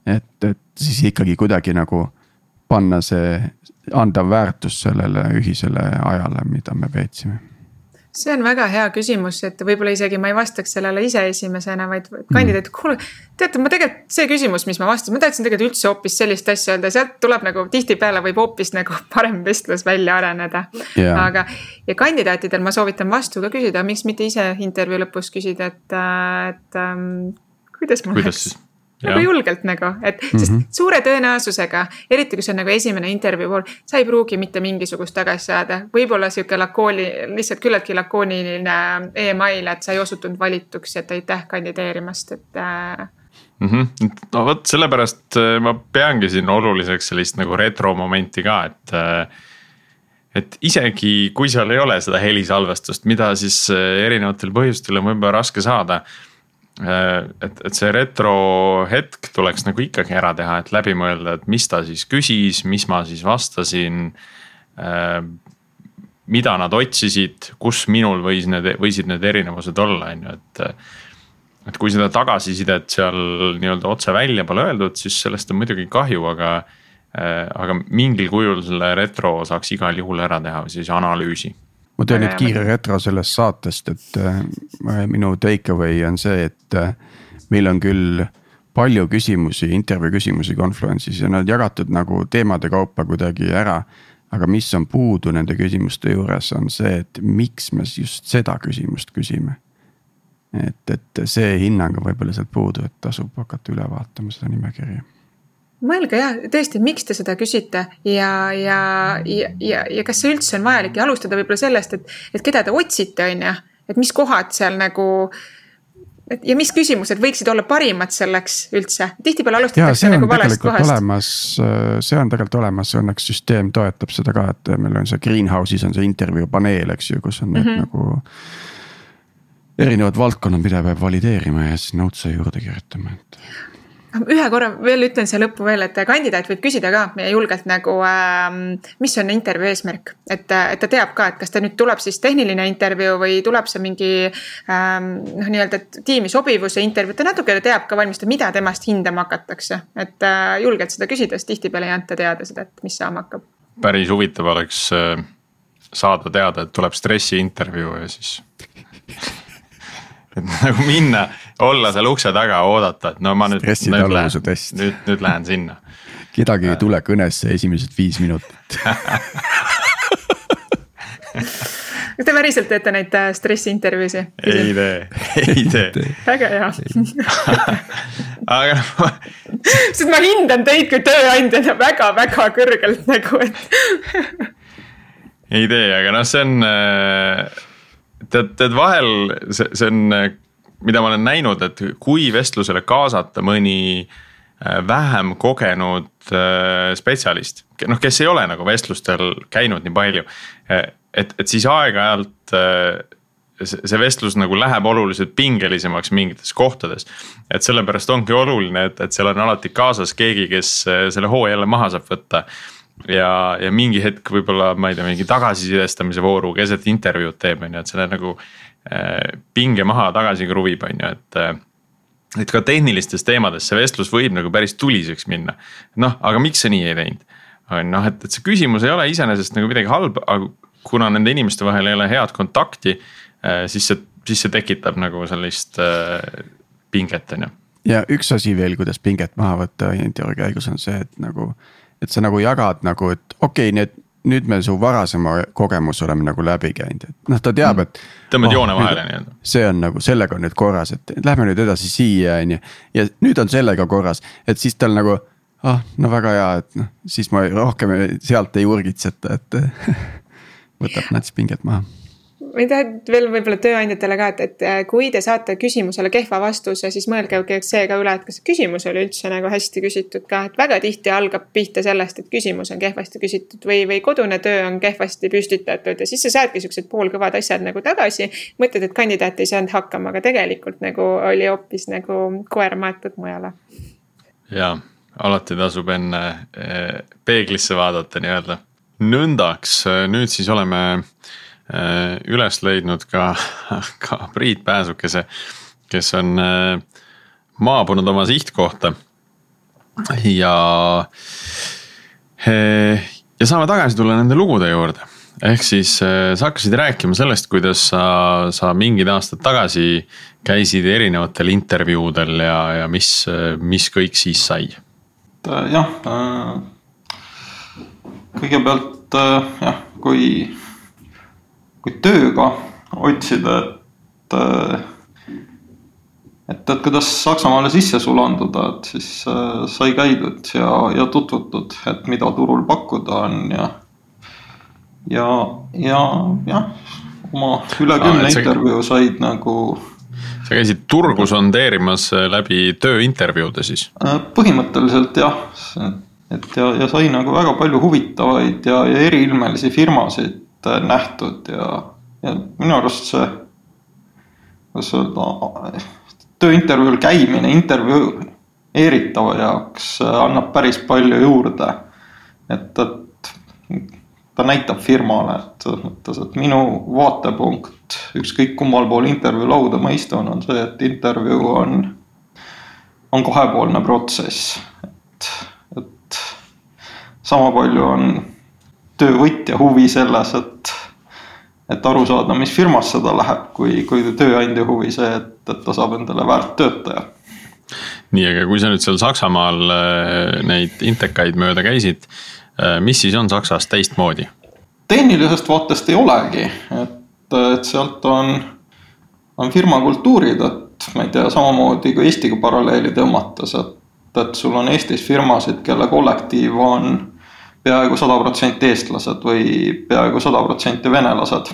et, et siis ikkagi kuidagi nagu panna see, anda väärtus sellele ühisele ajale, mida me veetsime see on väga hea küsimus, et võib-olla isegi ma ei vastaks sellele ise esimesena, vaid kandidaat, kuule. teate, ma tegelikult see küsimus, mis ma vastasin, ma tahtsin tegelikult üldse hoopis sellist asja öelda, sealt tuleb nagu tihtipeale võib hoopis nagu parem vestlus välja areneda yeah.. aga, ja kandidaatidel ma soovitan vastu ka küsida, miks mitte ise intervjuu lõpus küsida, et, et ähm, kuidas mul kuidas läks nagu julgelt nagu, et mm -hmm. sest suure tõenäosusega, eriti kui see on nagu esimene intervjuu pool, sa ei pruugi mitte mingisugust tagasi saada. võib-olla sihuke lakooni, lihtsalt küllaltki lakooniline email, et sa ei osutunud valituks, et aitäh kandideerimast, et äh, mm. -hmm. no vot, sellepärast äh, ma peangi siin oluliseks sellist nagu retro momenti ka, et äh, et isegi kui seal ei ole seda helisalvestust, mida siis erinevatel põhjustel on võib-olla raske saada Äh, et, et see retro hetk tuleks nagu ikkagi ära teha, et läbi mõelda, et mis ta siis küsis, mis ma siis vastasin. Äh, mida nad otsisid, kus minul võis need, võisid need erinevused olla, on ju, et. et kui seda tagasisidet seal nii-öelda otse välja pole öeldud, siis sellest on muidugi kahju, aga. Äh, aga mingil kujul selle retro saaks igal juhul ära teha, siis analüüsi ma teen nüüd kiire retro sellest saatest, et äh, minu take away on see, et äh, meil on küll palju küsimusi, intervjuu küsimusi Confluence'is ja nad jagatud nagu teemade kaupa kuidagi ära. aga mis on puudu nende küsimuste juures, on see, et miks me just seda küsimust küsime. et, et see hinnang on võib-olla sealt puudu, et tasub hakata üle vaatama seda nimekirja mõelge jah, tõesti, miks te seda küsite ja, ja, ja, ja, ja kas see üldse on vajalik ja alustada võib-olla sellest, et, et keda te otsite, on ju. et mis kohad seal nagu et ja mis küsimused võiksid olla parimad selleks üldse, tihtipeale alustatakse nagu valest kohast. olemas, see on tegelikult olemas, õnneks süsteem toetab seda ka, et meil on see greenhouse'is on see intervjuu paneel, eks ju, kus on need mm -hmm. nagu. erinevad valdkonnad, mida peab valideerima ja siis notes'e juurde kirjutama, et ühe korra veel ütlen siia lõppu veel, et kandidaat võib küsida ka julgelt nagu äh,, mis on intervjuu eesmärk. et, et ta teab ka, et kas ta nüüd tuleb siis tehniline intervjuu või tuleb see mingi ähm, noh, nii-öelda tiimi sobivuse intervjuu, ta natuke teab ka valmistada, mida temast hindama hakatakse. et äh, julgelt seda küsida, sest tihtipeale ei anta teada seda, et mis saama hakkab. päris huvitav oleks äh, saada teada, et tuleb stressiintervjuu ja siis et nagu minna, olla seal ukse taga, oodata, et no ma nüüd. stressitaluvuse test. nüüd, nüüd lähen sinna. kedagi ei tule kõnesse esimesed viis minutit kas te päriselt teete neid äh, stressiintervjuusid? ei tee, ei tee. väga hea. aga sest ma hindan teid kui tööandjana väga-väga kõrgelt nagu, et ei tee, aga noh, see on äh, tead, tead vahel see, see on, mida ma olen näinud, et kui vestlusele kaasata mõni äh, vähem kogenud äh, spetsialist, noh, kes ei ole nagu vestlustel käinud nii palju. Äh, et, et siis aeg-ajalt see vestlus nagu läheb oluliselt pingelisemaks mingites kohtades. et sellepärast ongi oluline, et, et seal on alati kaasas keegi, kes selle hoo jälle maha saab võtta ja, ja mingi hetk võib-olla ma ei tea, mingi tagasisidestamise vooru keset intervjuud teeb, on ju, et selle nagu äh, pinge maha tagasi kruvib, on ju, et äh, et ka tehnilistes teemades see vestlus võib nagu päris tuliseks minna. noh, aga miks sa nii ei teinud? noh, et, et see küsimus ei ole iseenesest nagu midagi halba, aga kuna nende inimeste vahel ei ole head kontakti äh,, siis see, siis see tekitab nagu sellist äh, pinget, on ju. ja üks asi veel, kuidas pinget maha võtta intervjuu käigus on see, et nagu et sa nagu jagad nagu, et okei okay,, need nüüd me su varasema kogemuse oleme nagu läbi käinud, et noh, ta teab, et. tõmbad oh, joone vahele nii-öelda. see on nagu sellega on nüüd korras, et lähme nüüd edasi siia, on ju. ja nüüd on sellega korras, et siis tal nagu, ah no väga hea, et noh, siis ma rohkem sealt ei urgitseta, et võtab nats pinget maha ma ei taha veel võib-olla tööandjatele ka, et, et äh, kui te saate küsimusele kehva vastuse, siis mõelge see ka üle, et kas küsimus oli üldse nagu hästi küsitud ka, et väga tihti algab pihta sellest, et küsimus on kehvasti küsitud või, või kodune töö on kehvasti püstitatud ja siis sa saadki siuksed poolkõvad asjad nagu tagasi. mõtled, et kandidaat ei saanud hakkama, aga tegelikult nagu oli hoopis nagu koer maetud mujale. ja alati tasub enne eh, peeglisse vaadata nii-öelda. nõndaks, nüüd siis oleme üles leidnud ka, ka Priit Pääsukese, kes on maabunud oma sihtkohta. ja, ja saame tagasi tulla nende lugude juurde ehk siis sa hakkasid rääkima sellest, kuidas sa, sa mingid aastad tagasi käisid erinevatel intervjuudel ja, ja mis, mis kõik siis sai? jah, kõigepealt jah, kui, kui tööga otsida, et, et, et kuidas Saksamaale sisse sulanduda, et siis sai käidud ja, ja tutvutud, et mida turul pakkuda on ja, ja, ja jah, oma üle kümne ah, intervjuu said nagu sa käisid turgu sondeerimas läbi tööintervjuude siis? põhimõtteliselt jah, et ja, ja sai nagu väga palju huvitavaid ja, ja eriilmelisi firmasid äh, nähtud ja, ja minu arust see, kuidas öelda, tööintervjuul käimine intervjueeritava jaoks äh, annab päris palju juurde. et, et ta näitab firmale, et selles mõttes, et minu vaatepunkt ükskõik kummal pool intervjuu lauda ma istun, on see, et intervjuu on, on kahepoolne protsess, et sama palju on töövõtja huvi selles, et, et aru saada, mis firmasse ta läheb, kui, kui tööandja huvi see, et, et ta saab endale väärt töötaja. nii, aga kui sa nüüd seal Saksamaal äh, neid intekaid mööda käisid, äh, mis siis on Saksas teistmoodi? tehnilisest vaatest ei olegi, et, et sealt on, on firma kultuurid, et ma ei tea, samamoodi kui Eestiga paralleeli tõmmates, et, et sul on Eestis firmasid, kelle kollektiiv on peaaegu sada protsenti eestlased või peaaegu sada protsenti venelased.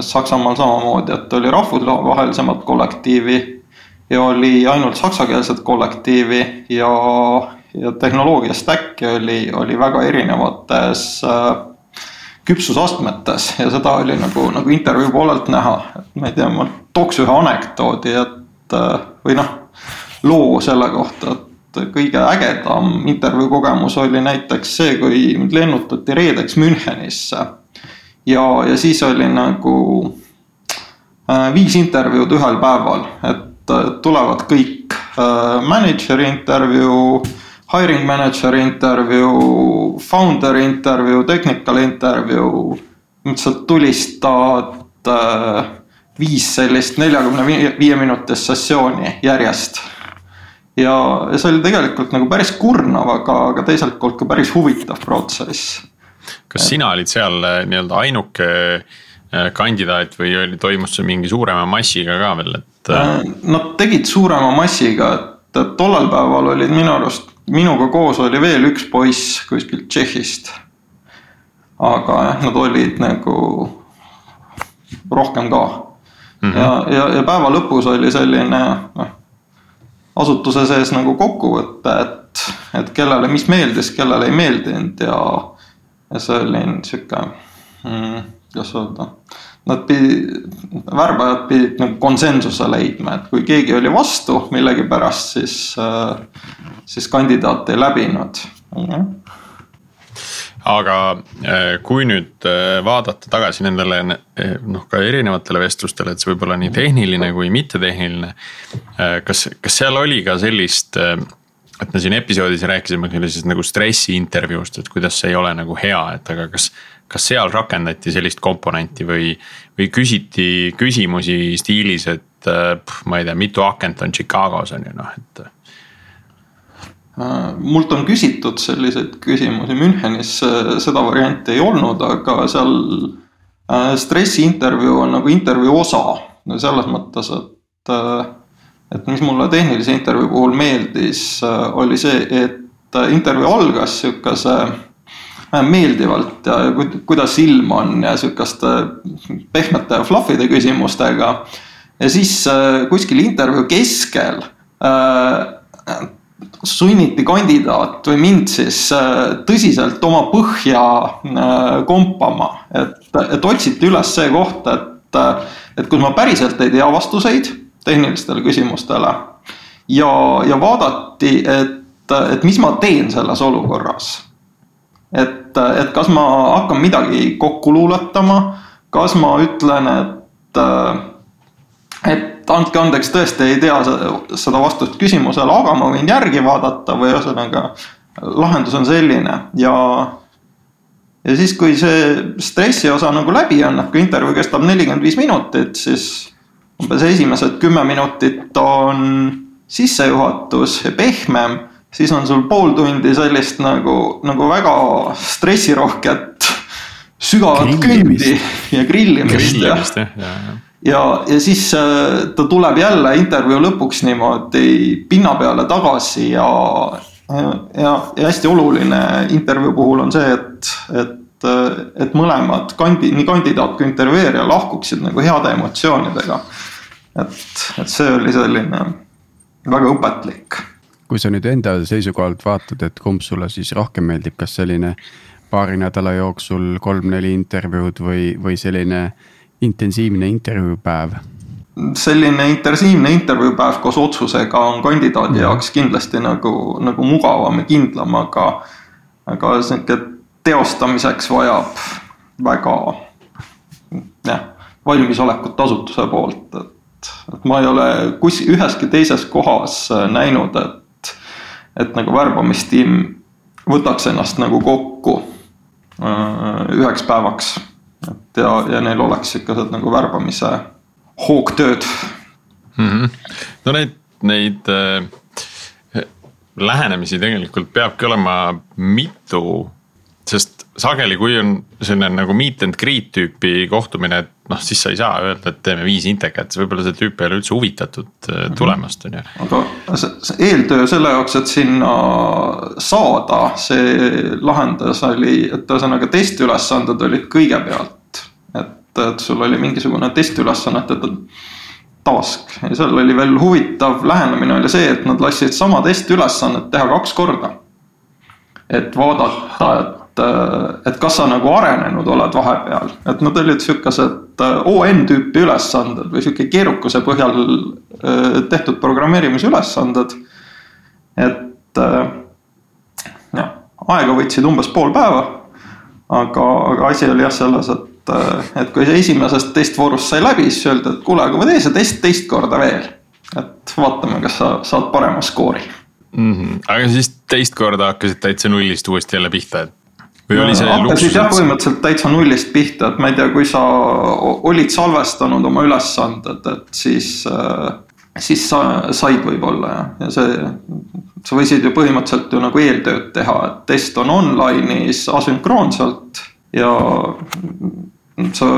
Saksamaal samamoodi, et oli rahvusvahelisemat kollektiivi ja oli ainult saksakeelset kollektiivi ja, ja tehnoloogia stack'i oli, oli väga erinevates äh, küpsusastmetes ja seda oli nagu, nagu intervjuu poolelt näha, et ma ei tea, ma tooks ühe anekdoodi, et äh, või noh, loo selle kohta, et kõige ägedam intervjuu kogemus oli näiteks see, kui mind lennutati reedeks Münchenisse. ja, ja siis oli nagu äh, viis intervjuud ühel päeval, et äh, tulevad kõik äh, manager'i intervjuu, hiring manager intervjuu, founder intervjuu, technical intervjuu. sealt tulistad viis sellist neljakümne viie minutist sessiooni järjest ja, ja see oli tegelikult nagu päris kurnav, aga, aga teiselt poolt ka päris huvitav protsess. kas sina olid seal äh, nii-öelda ainuke äh, kandidaat või oli, toimus see mingi suurema massiga ka veel, et? Äh, nad tegid suurema massiga, et, et tollel päeval olid minu arust, minuga koos oli veel üks poiss kuskilt Tšehhist. aga jah, nad olid nagu rohkem ka mm. -hmm. ja, ja, ja päeva lõpus oli selline noh asutuse sees nagu kokkuvõte, et, et kellele mis meeldis, kellele ei meeldinud ja, ja see oli sihuke mm,, kuidas öelda. Nad pidid, värbajad pidid nagu konsensuse leidma, et kui keegi oli vastu millegipärast, siis, siis kandidaat ei läbinud aga äh, kui nüüd äh, vaadata tagasi nendele äh, noh, ka erinevatele vestlustele, et see võib olla nii tehniline kui mittetehniline. kas, kas seal oli ka sellist, et me siin episoodis rääkisime sellisest nagu stressi intervjuust, et kuidas see ei ole nagu hea, et aga kas. kas seal rakendati sellist komponenti või, või küsiti küsimusi stiilis, et ma ei tea, mitu akent on Chicagos on ju noh, et mult on küsitud selliseid küsimusi, Münchenis seda varianti ei olnud, aga seal äh, stressiintervjuu on nagu intervjuu osa. selles mõttes, et, äh, et mis mulle tehnilise intervjuu puhul meeldis, oli see, et intervjuu algas sihukese meeldivalt ja kuidas ilm on ja sihukeste pehmete ja fluffide küsimustega. ja siis kuskil intervjuu keskel sunniti kandidaat või mind siis äh, tõsiselt oma põhja äh, kompama, et, et otsiti üles see koht, et, äh, et kus ma päriselt ei tea vastuseid tehnilistele küsimustele. ja, ja vaadati, et, et mis ma teen selles olukorras. et, et kas ma hakkan midagi kokku luuletama kas ma ütlen, et, et andke andeks, tõesti ei tea seda vastust küsimusele, aga ma võin järgi vaadata või ühesõnaga lahendus on selline ja ja siis, kui see stressi osa nagu läbi on, noh kui intervjuu kestab nelikümmend viis minutit, siis umbes esimesed kümme minutit on sissejuhatus ja pehmem, siis on sul pool tundi sellist nagu, nagu väga stressirohket sügavat kõndi ja grillimist. grillimist ja, ja ja, ja siis äh, ta tuleb jälle intervjuu lõpuks niimoodi pinna peale tagasi ja, ja, ja hästi oluline intervjuu puhul on see, et, et, et mõlemad kandi-, nii kandidaat kui intervjueerija lahkuksid nagu heade emotsioonidega. et, et see oli selline väga õpetlik. kui sa nüüd enda seisukohalt vaatad, et kumb sulle siis rohkem meeldib, kas selline paari nädala jooksul kolm-neli intervjuud või, või selline intensiivne intervjuupäev? selline intensiivne intervjuupäev koos otsusega on kandidaadi mm. jaoks kindlasti nagu, nagu mugavam ja kindlam, aga, aga sihuke teostamiseks vajab väga jah, valmisolekut asutuse poolt, et, et ma ei ole kus, üheski teises kohas näinud, et, et nagu värbamistiim võtaks ennast nagu kokku Äh, üheks päevaks. Et ja, ja neil oleks ikka nagu värbamise hoogtööd mm. -hmm. no neid, neid äh, lähenemisi tegelikult peabki olema mitu, sageli, kui on selline nagu meet and greet tüüpi kohtumine, et noh, siis sa ei saa öelda, et teeme viis intekat, võib-olla see tüüp ei ole üldse huvitatud äh, mhm. tulemast, on ju. aga see, eeltöö selle jaoks, et sinna saada, see lahendas oli, et ühesõnaga testiülesanded olid kõigepealt. et, et sul oli mingisugune testiülesannete task ja seal oli veel huvitav lähenemine oli see, et nad lasid sama testiülesannet teha kaks korda. et vaadata, et et, et kas sa nagu arenenud oled vahepeal, et nad olid sihukesed äh, ON tüüpi ülesanded või sihuke keerukuse põhjal äh, tehtud programmeerimise ülesanded. et äh, jah, aega võtsid umbes pool päeva. aga, aga asi oli jah selles, et, et kui see esimesest testvoorust sai läbi, siis öeldi, et kuule, aga ma teen see test teist korda veel. et vaatame, kas sa saad parema skoori mm. -hmm. aga siis teist korda hakkasid täitsa nullist uuesti jälle pihta, et või oli see hakkasid jah, põhimõtteliselt täitsa nullist pihta, et ma ei tea, kui sa olid salvestanud oma ülesanded, et siis, äh, siis sa said võib-olla jah, ja see. sa võisid ju põhimõtteliselt ju nagu eeltööd teha, et test on online'is asünkroonselt ja sa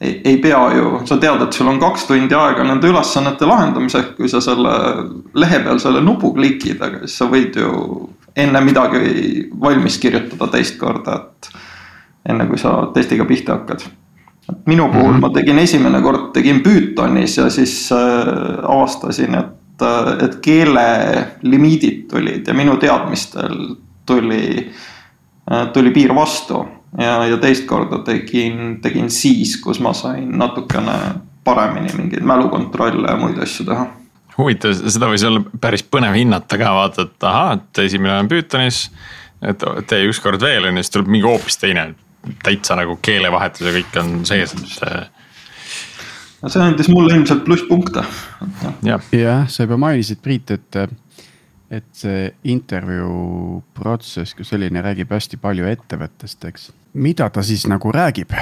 ei, ei pea ju, sa tead, et sul on kaks tundi aega nende ülesannete lahendamiseks, kui sa selle lehe peal selle nupu klikid, aga siis sa võid ju enne midagi valmis kirjutada teist korda, et enne kui sa testiga pihta hakkad. minu puhul mm -hmm. ma tegin esimene kord, tegin Pythonis ja siis äh, avastasin, et, äh, et keele limiidid tulid ja minu teadmistel tuli äh,, tuli piir vastu. ja, ja teist korda tegin, tegin siis, kus ma sain natukene paremini mingeid mälukontrolle ja muid asju teha huvitav, seda võis olla päris põnev hinnata ka, vaata, et ahaa, et esimene on Pythonis. et tee ükskord veel on ju, siis tuleb mingi hoopis teine, täitsa nagu keelevahetus ja kõik on sees, et. no see andis mulle ilmselt plusspunkte. jah ja,, sa juba mainisid, Priit, et, et see intervjuu protsess kui selline räägib hästi palju ettevõttest, eks. mida ta siis nagu räägib?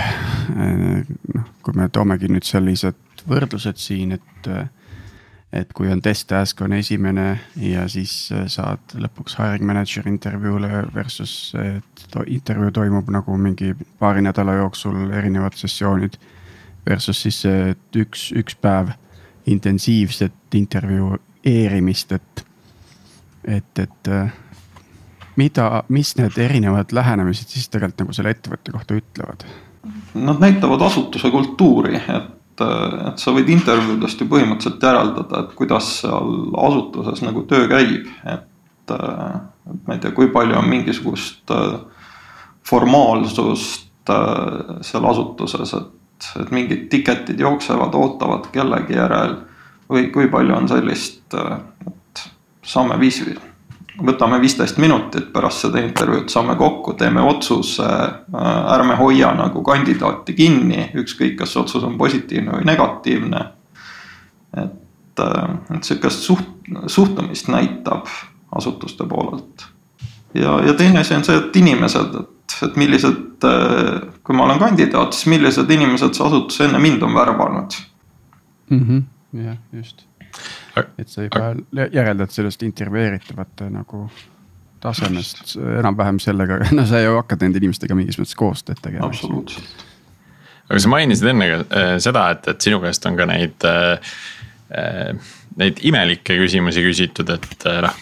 noh, kui me toomegi nüüd sellised võrdlused siin, et et kui on test task on esimene ja siis äh, saad lõpuks hiring manager intervjuule versus et to intervjuu toimub nagu mingi paari nädala jooksul erinevad sessioonid. Versus siis üks, üks päev intensiivset intervjueerimist, et, et, et äh, mida, mis need erinevad lähenemised siis tegelikult nagu selle ettevõtte kohta ütlevad? Nad näitavad asutuse kultuuri, et et, sa võid intervjuudest ju põhimõtteliselt järeldada, et kuidas seal asutuses nagu töö käib, et. et ma ei tea, kui palju on mingisugust formaalsust seal asutuses, et, et mingid ticket'id jooksevad, ootavad kellegi järel. või kui palju on sellist, et saame viis võtame viisteist minutit pärast seda intervjuud, saame kokku, teeme otsuse, äh, ärme hoia nagu kandidaati kinni, ükskõik, kas otsus on positiivne või negatiivne. et, äh, et sihukest suht-, suhtumist näitab asutuste poolelt. ja, ja teine asi on see, et inimesed, et, et millised, äh, kui ma olen kandidaat, siis millised inimesed see asutus enne mind on värvanud. -hmm. jah, just et sa juba järeldad sellest intervjueeritavate nagu tasemest enam-vähem sellega, no sa ju hakkad nende inimestega mingis mõttes koostööd tegema. absoluutselt. aga sa mainisid enne ka äh, seda, et, et sinu käest on ka neid äh,, äh neid imelikke küsimusi küsitud, et äh, noh,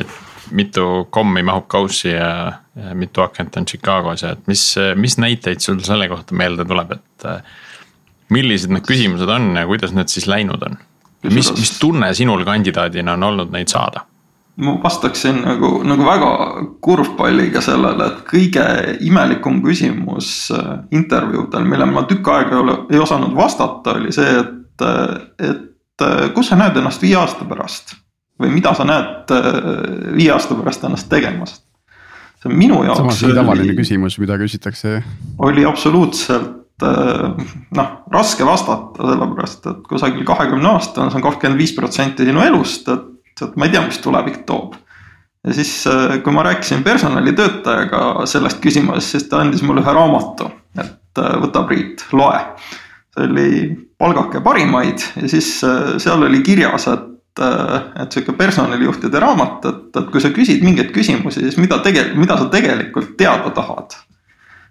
et mitu kommi mahub kaussi ja, ja mitu akent on Chicagos ja et mis, mis näiteid sul selle kohta meelde tuleb, et millised need küsimused on ja kuidas need siis läinud on? Mis, mis tunne sinul kandidaadina on olnud neid saada? ma vastaksin nagu, nagu väga kurvpalliga sellele, et kõige imelikum küsimus äh, intervjuudel, millele ma tükk aega ei ole, ei osanud vastata, oli see, et, et äh, kus sa näed ennast viie aasta pärast. või mida sa näed äh, viie aasta pärast ennast tegemas. see on minu jaoks. samas nii tavaline küsimus, mida küsitakse. oli absoluutselt Äh, noh, raske vastata, sellepärast et kusagil kahekümne aastane, see on kakskümmend viis protsenti sinu elust, et, et ma ei tea, mis tulevik toob. ja siis, äh, kui ma rääkisin personalitöötajaga sellest küsimusest, siis ta andis mulle ühe raamatu, et äh, võta Priit, loe. see oli Palgake parimaid ja siis seal oli kirjas, et et sihuke personalijuhtide raamat, et, et kui sa küsid mingeid küsimusi, siis mida tegelikult, mida sa tegelikult teada tahad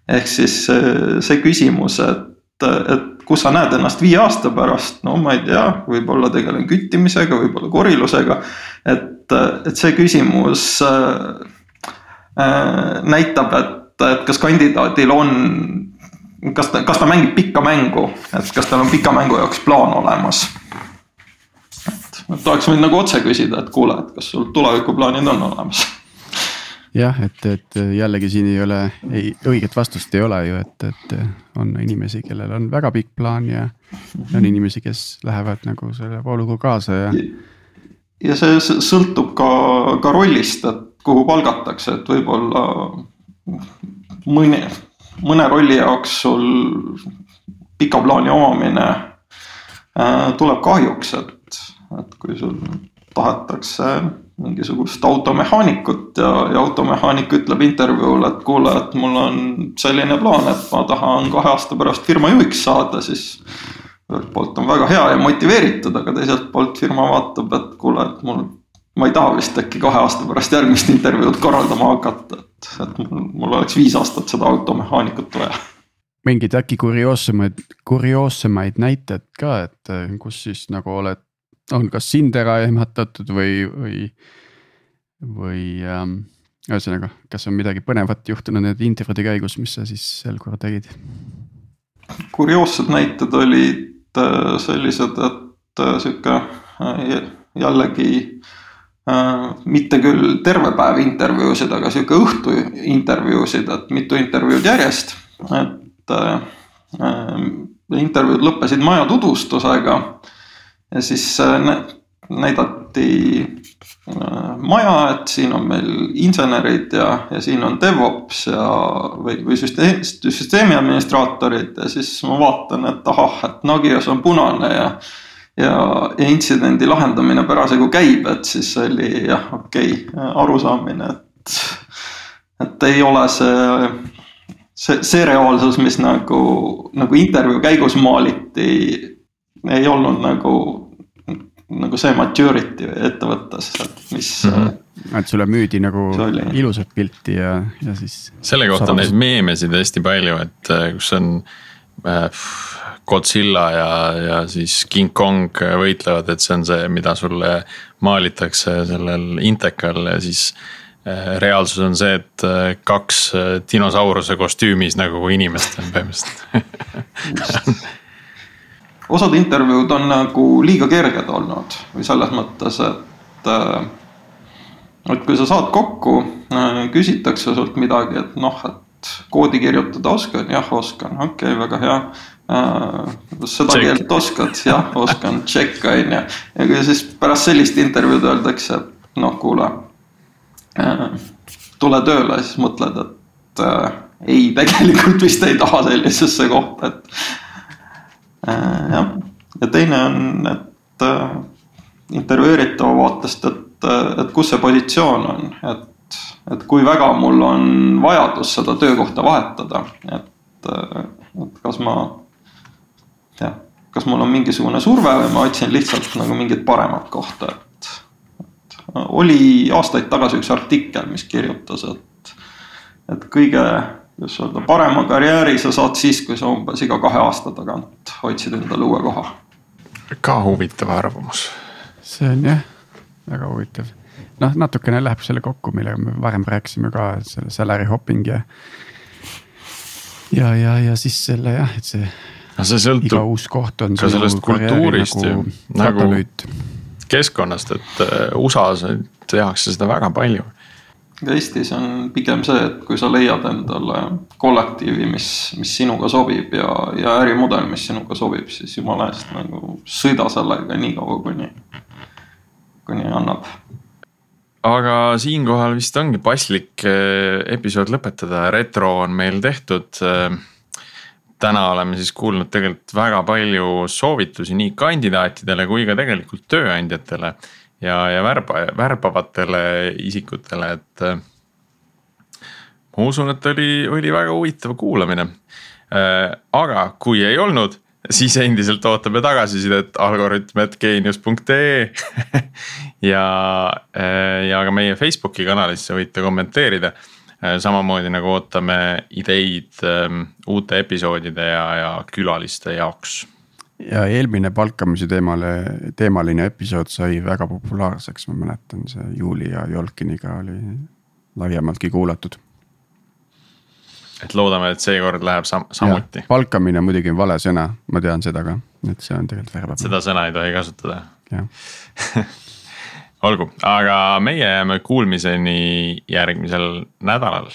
ehk siis see küsimus, et, et kus sa näed ennast viie aasta pärast, no ma ei tea, võib-olla tegelen küttimisega, võib-olla korilusega. et, et see küsimus äh, näitab, et, et kas kandidaadil on, kas ta, kas ta mängib pikka mängu, et kas tal on pika mängu jaoks plaan olemas. et, oleks võinud nagu otse küsida, et kuule, et kas sul tulevikuplaanid on olemas jah, et, et jällegi siin ei ole, ei õiget vastust ei ole ju, et, et on inimesi, kellel on väga pikk plaan ja on inimesi, kes lähevad nagu selle vooluga kaasa ja. ja see sõltub ka, ka rollist, et kuhu palgatakse, et võib-olla mõni, mõne rolli jaoks sul pika plaani omamine äh, tuleb kahjuks, et, et kui sul tahetakse mingisugust automehaanikut ja, ja automehaanik ütleb intervjuul, et kuule, et mul on selline plaan, et ma tahan kahe aasta pärast firma juhiks saada, siis. ühelt poolt on väga hea ja motiveeritud, aga teiselt poolt firma vaatab, et kuule, et mul, ma ei taha vist äkki kahe aasta pärast järgmist intervjuud korraldama hakata, et, et mul, mul oleks viis aastat seda automehaanikut vaja mingeid äkki kurioossemaid, kurioossemaid näiteid ka, et kus siis nagu oled on kas sind ära ehmatatud või, või, või ähm, ühesõnaga, kas on midagi põnevat juhtunud nende intervjuude käigus, mis sa siis sel korral tegid? kurioossed näited olid äh, sellised, et äh, sihuke äh, jällegi mitte küll terve päev intervjuusid, aga sihuke õhtu intervjuusid, et mitu intervjuud järjest, et intervjuud lõppesid maja tutvustusega ja siis äh, näidati äh, maja, et siin on meil insenerid ja, ja siin on DevOps ja, või, või süsteemi, süsteemi administraatorid ja siis ma vaatan, et ahah, et Nagios on punane ja. ja, ja intsidendi lahendamine parasjagu käib, et siis oli jah, okei okay, arusaamine, et, et ei ole see see, see reaalsus, mis nagu, nagu intervjuu käigus maaliti ei olnud nagu, nagu see maturity ettevõttes, mis mm. -hmm. et sulle müüdi nagu ilusat pilti ja, ja siis. selle kohta on neid meemesid hästi palju, et äh, kus on äh, Godzilla ja, ja siis King Kong võitlevad, et see on see, mida sulle maalitakse sellel Intekal ja siis äh, reaalsus on see, et äh, kaks dinosauruse kostüümis nagu inimest on põhimõtteliselt osad intervjuud on nagu liiga kerged olnud või selles mõttes, et. Äh, et kui sa saad kokku, äh, küsitakse sult midagi, et noh, et koodi kirjutada oskan, jah, oskan, okei okay,, väga hea äh,. seda check. keelt oskad, jah, oskan, check on ju. ja kui siis pärast sellist intervjuud öeldakse, et noh, kuule. tule tööle, siis mõtled, et ei, tegelikult vist ei taha sellisesse kohta, et jah. ja teine on, et äh, intervjueeritava vaatest, et, et kus see positsioon on, et, et kui väga mul on vajadus seda töökohta vahetada, et, et kas ma, jah, kas mul on mingisugune surve või ma otsin lihtsalt nagu mingit paremat kohta, et, et oli aastaid tagasi üks artikkel, mis kirjutas, et, et kõige kuidas öelda, parema karjääri sa saad siis, kui sa umbes iga kahe aasta tagant otsid endale uue koha. ka huvitav arvamus. see on jah, väga huvitav. noh, natukene läheb selle kokku, millega me varem rääkisime ka, selle salary hopping ja. ja, ja, ja siis selle jah, et see. no see sõltub. iga uus koht on. ka sellest kultuurist nagu, ju, nagu keskkonnast, et äh, USA-s tehakse seda väga palju Eestis on pigem see, et kui sa leiad endale kollektiivi, mis, mis sinuga sobib ja, ja ärimudel, mis sinuga sobib, siis jumala eest nagu sõida sellega nii kaua, kuni, kuni annab. aga siinkohal vist ongi paslik eh, episood lõpetada, retro on meil tehtud. Eh, täna oleme siis kuulnud tegelikult väga palju soovitusi nii kandidaatidele kui ka tegelikult tööandjatele ja, ja värba, värbavatele isikutele, et äh, ma usun, et oli, oli väga huvitav kuulamine. Äh, aga kui ei olnud, siis endiselt ootame tagasisidet algoritm.geenius.ee ja, äh, ja ka meie Facebooki kanalisse võite kommenteerida. samamoodi nagu ootame ideid ähm, uute episoodide ja, ja külaliste jaoks ja eelmine palkamise teemale, teemaline episood sai väga populaarseks, ma mäletan, see Juuli ja Jolkiniga oli laiemaltki kuulatud. et loodame, et seekord läheb sam samuti. palkamine muidugi on vale sõna, ma tean seda ka, et see on tegelikult väga. seda sõna ei tohi kasutada. olgu, aga meie jääme kuulmiseni järgmisel nädalal.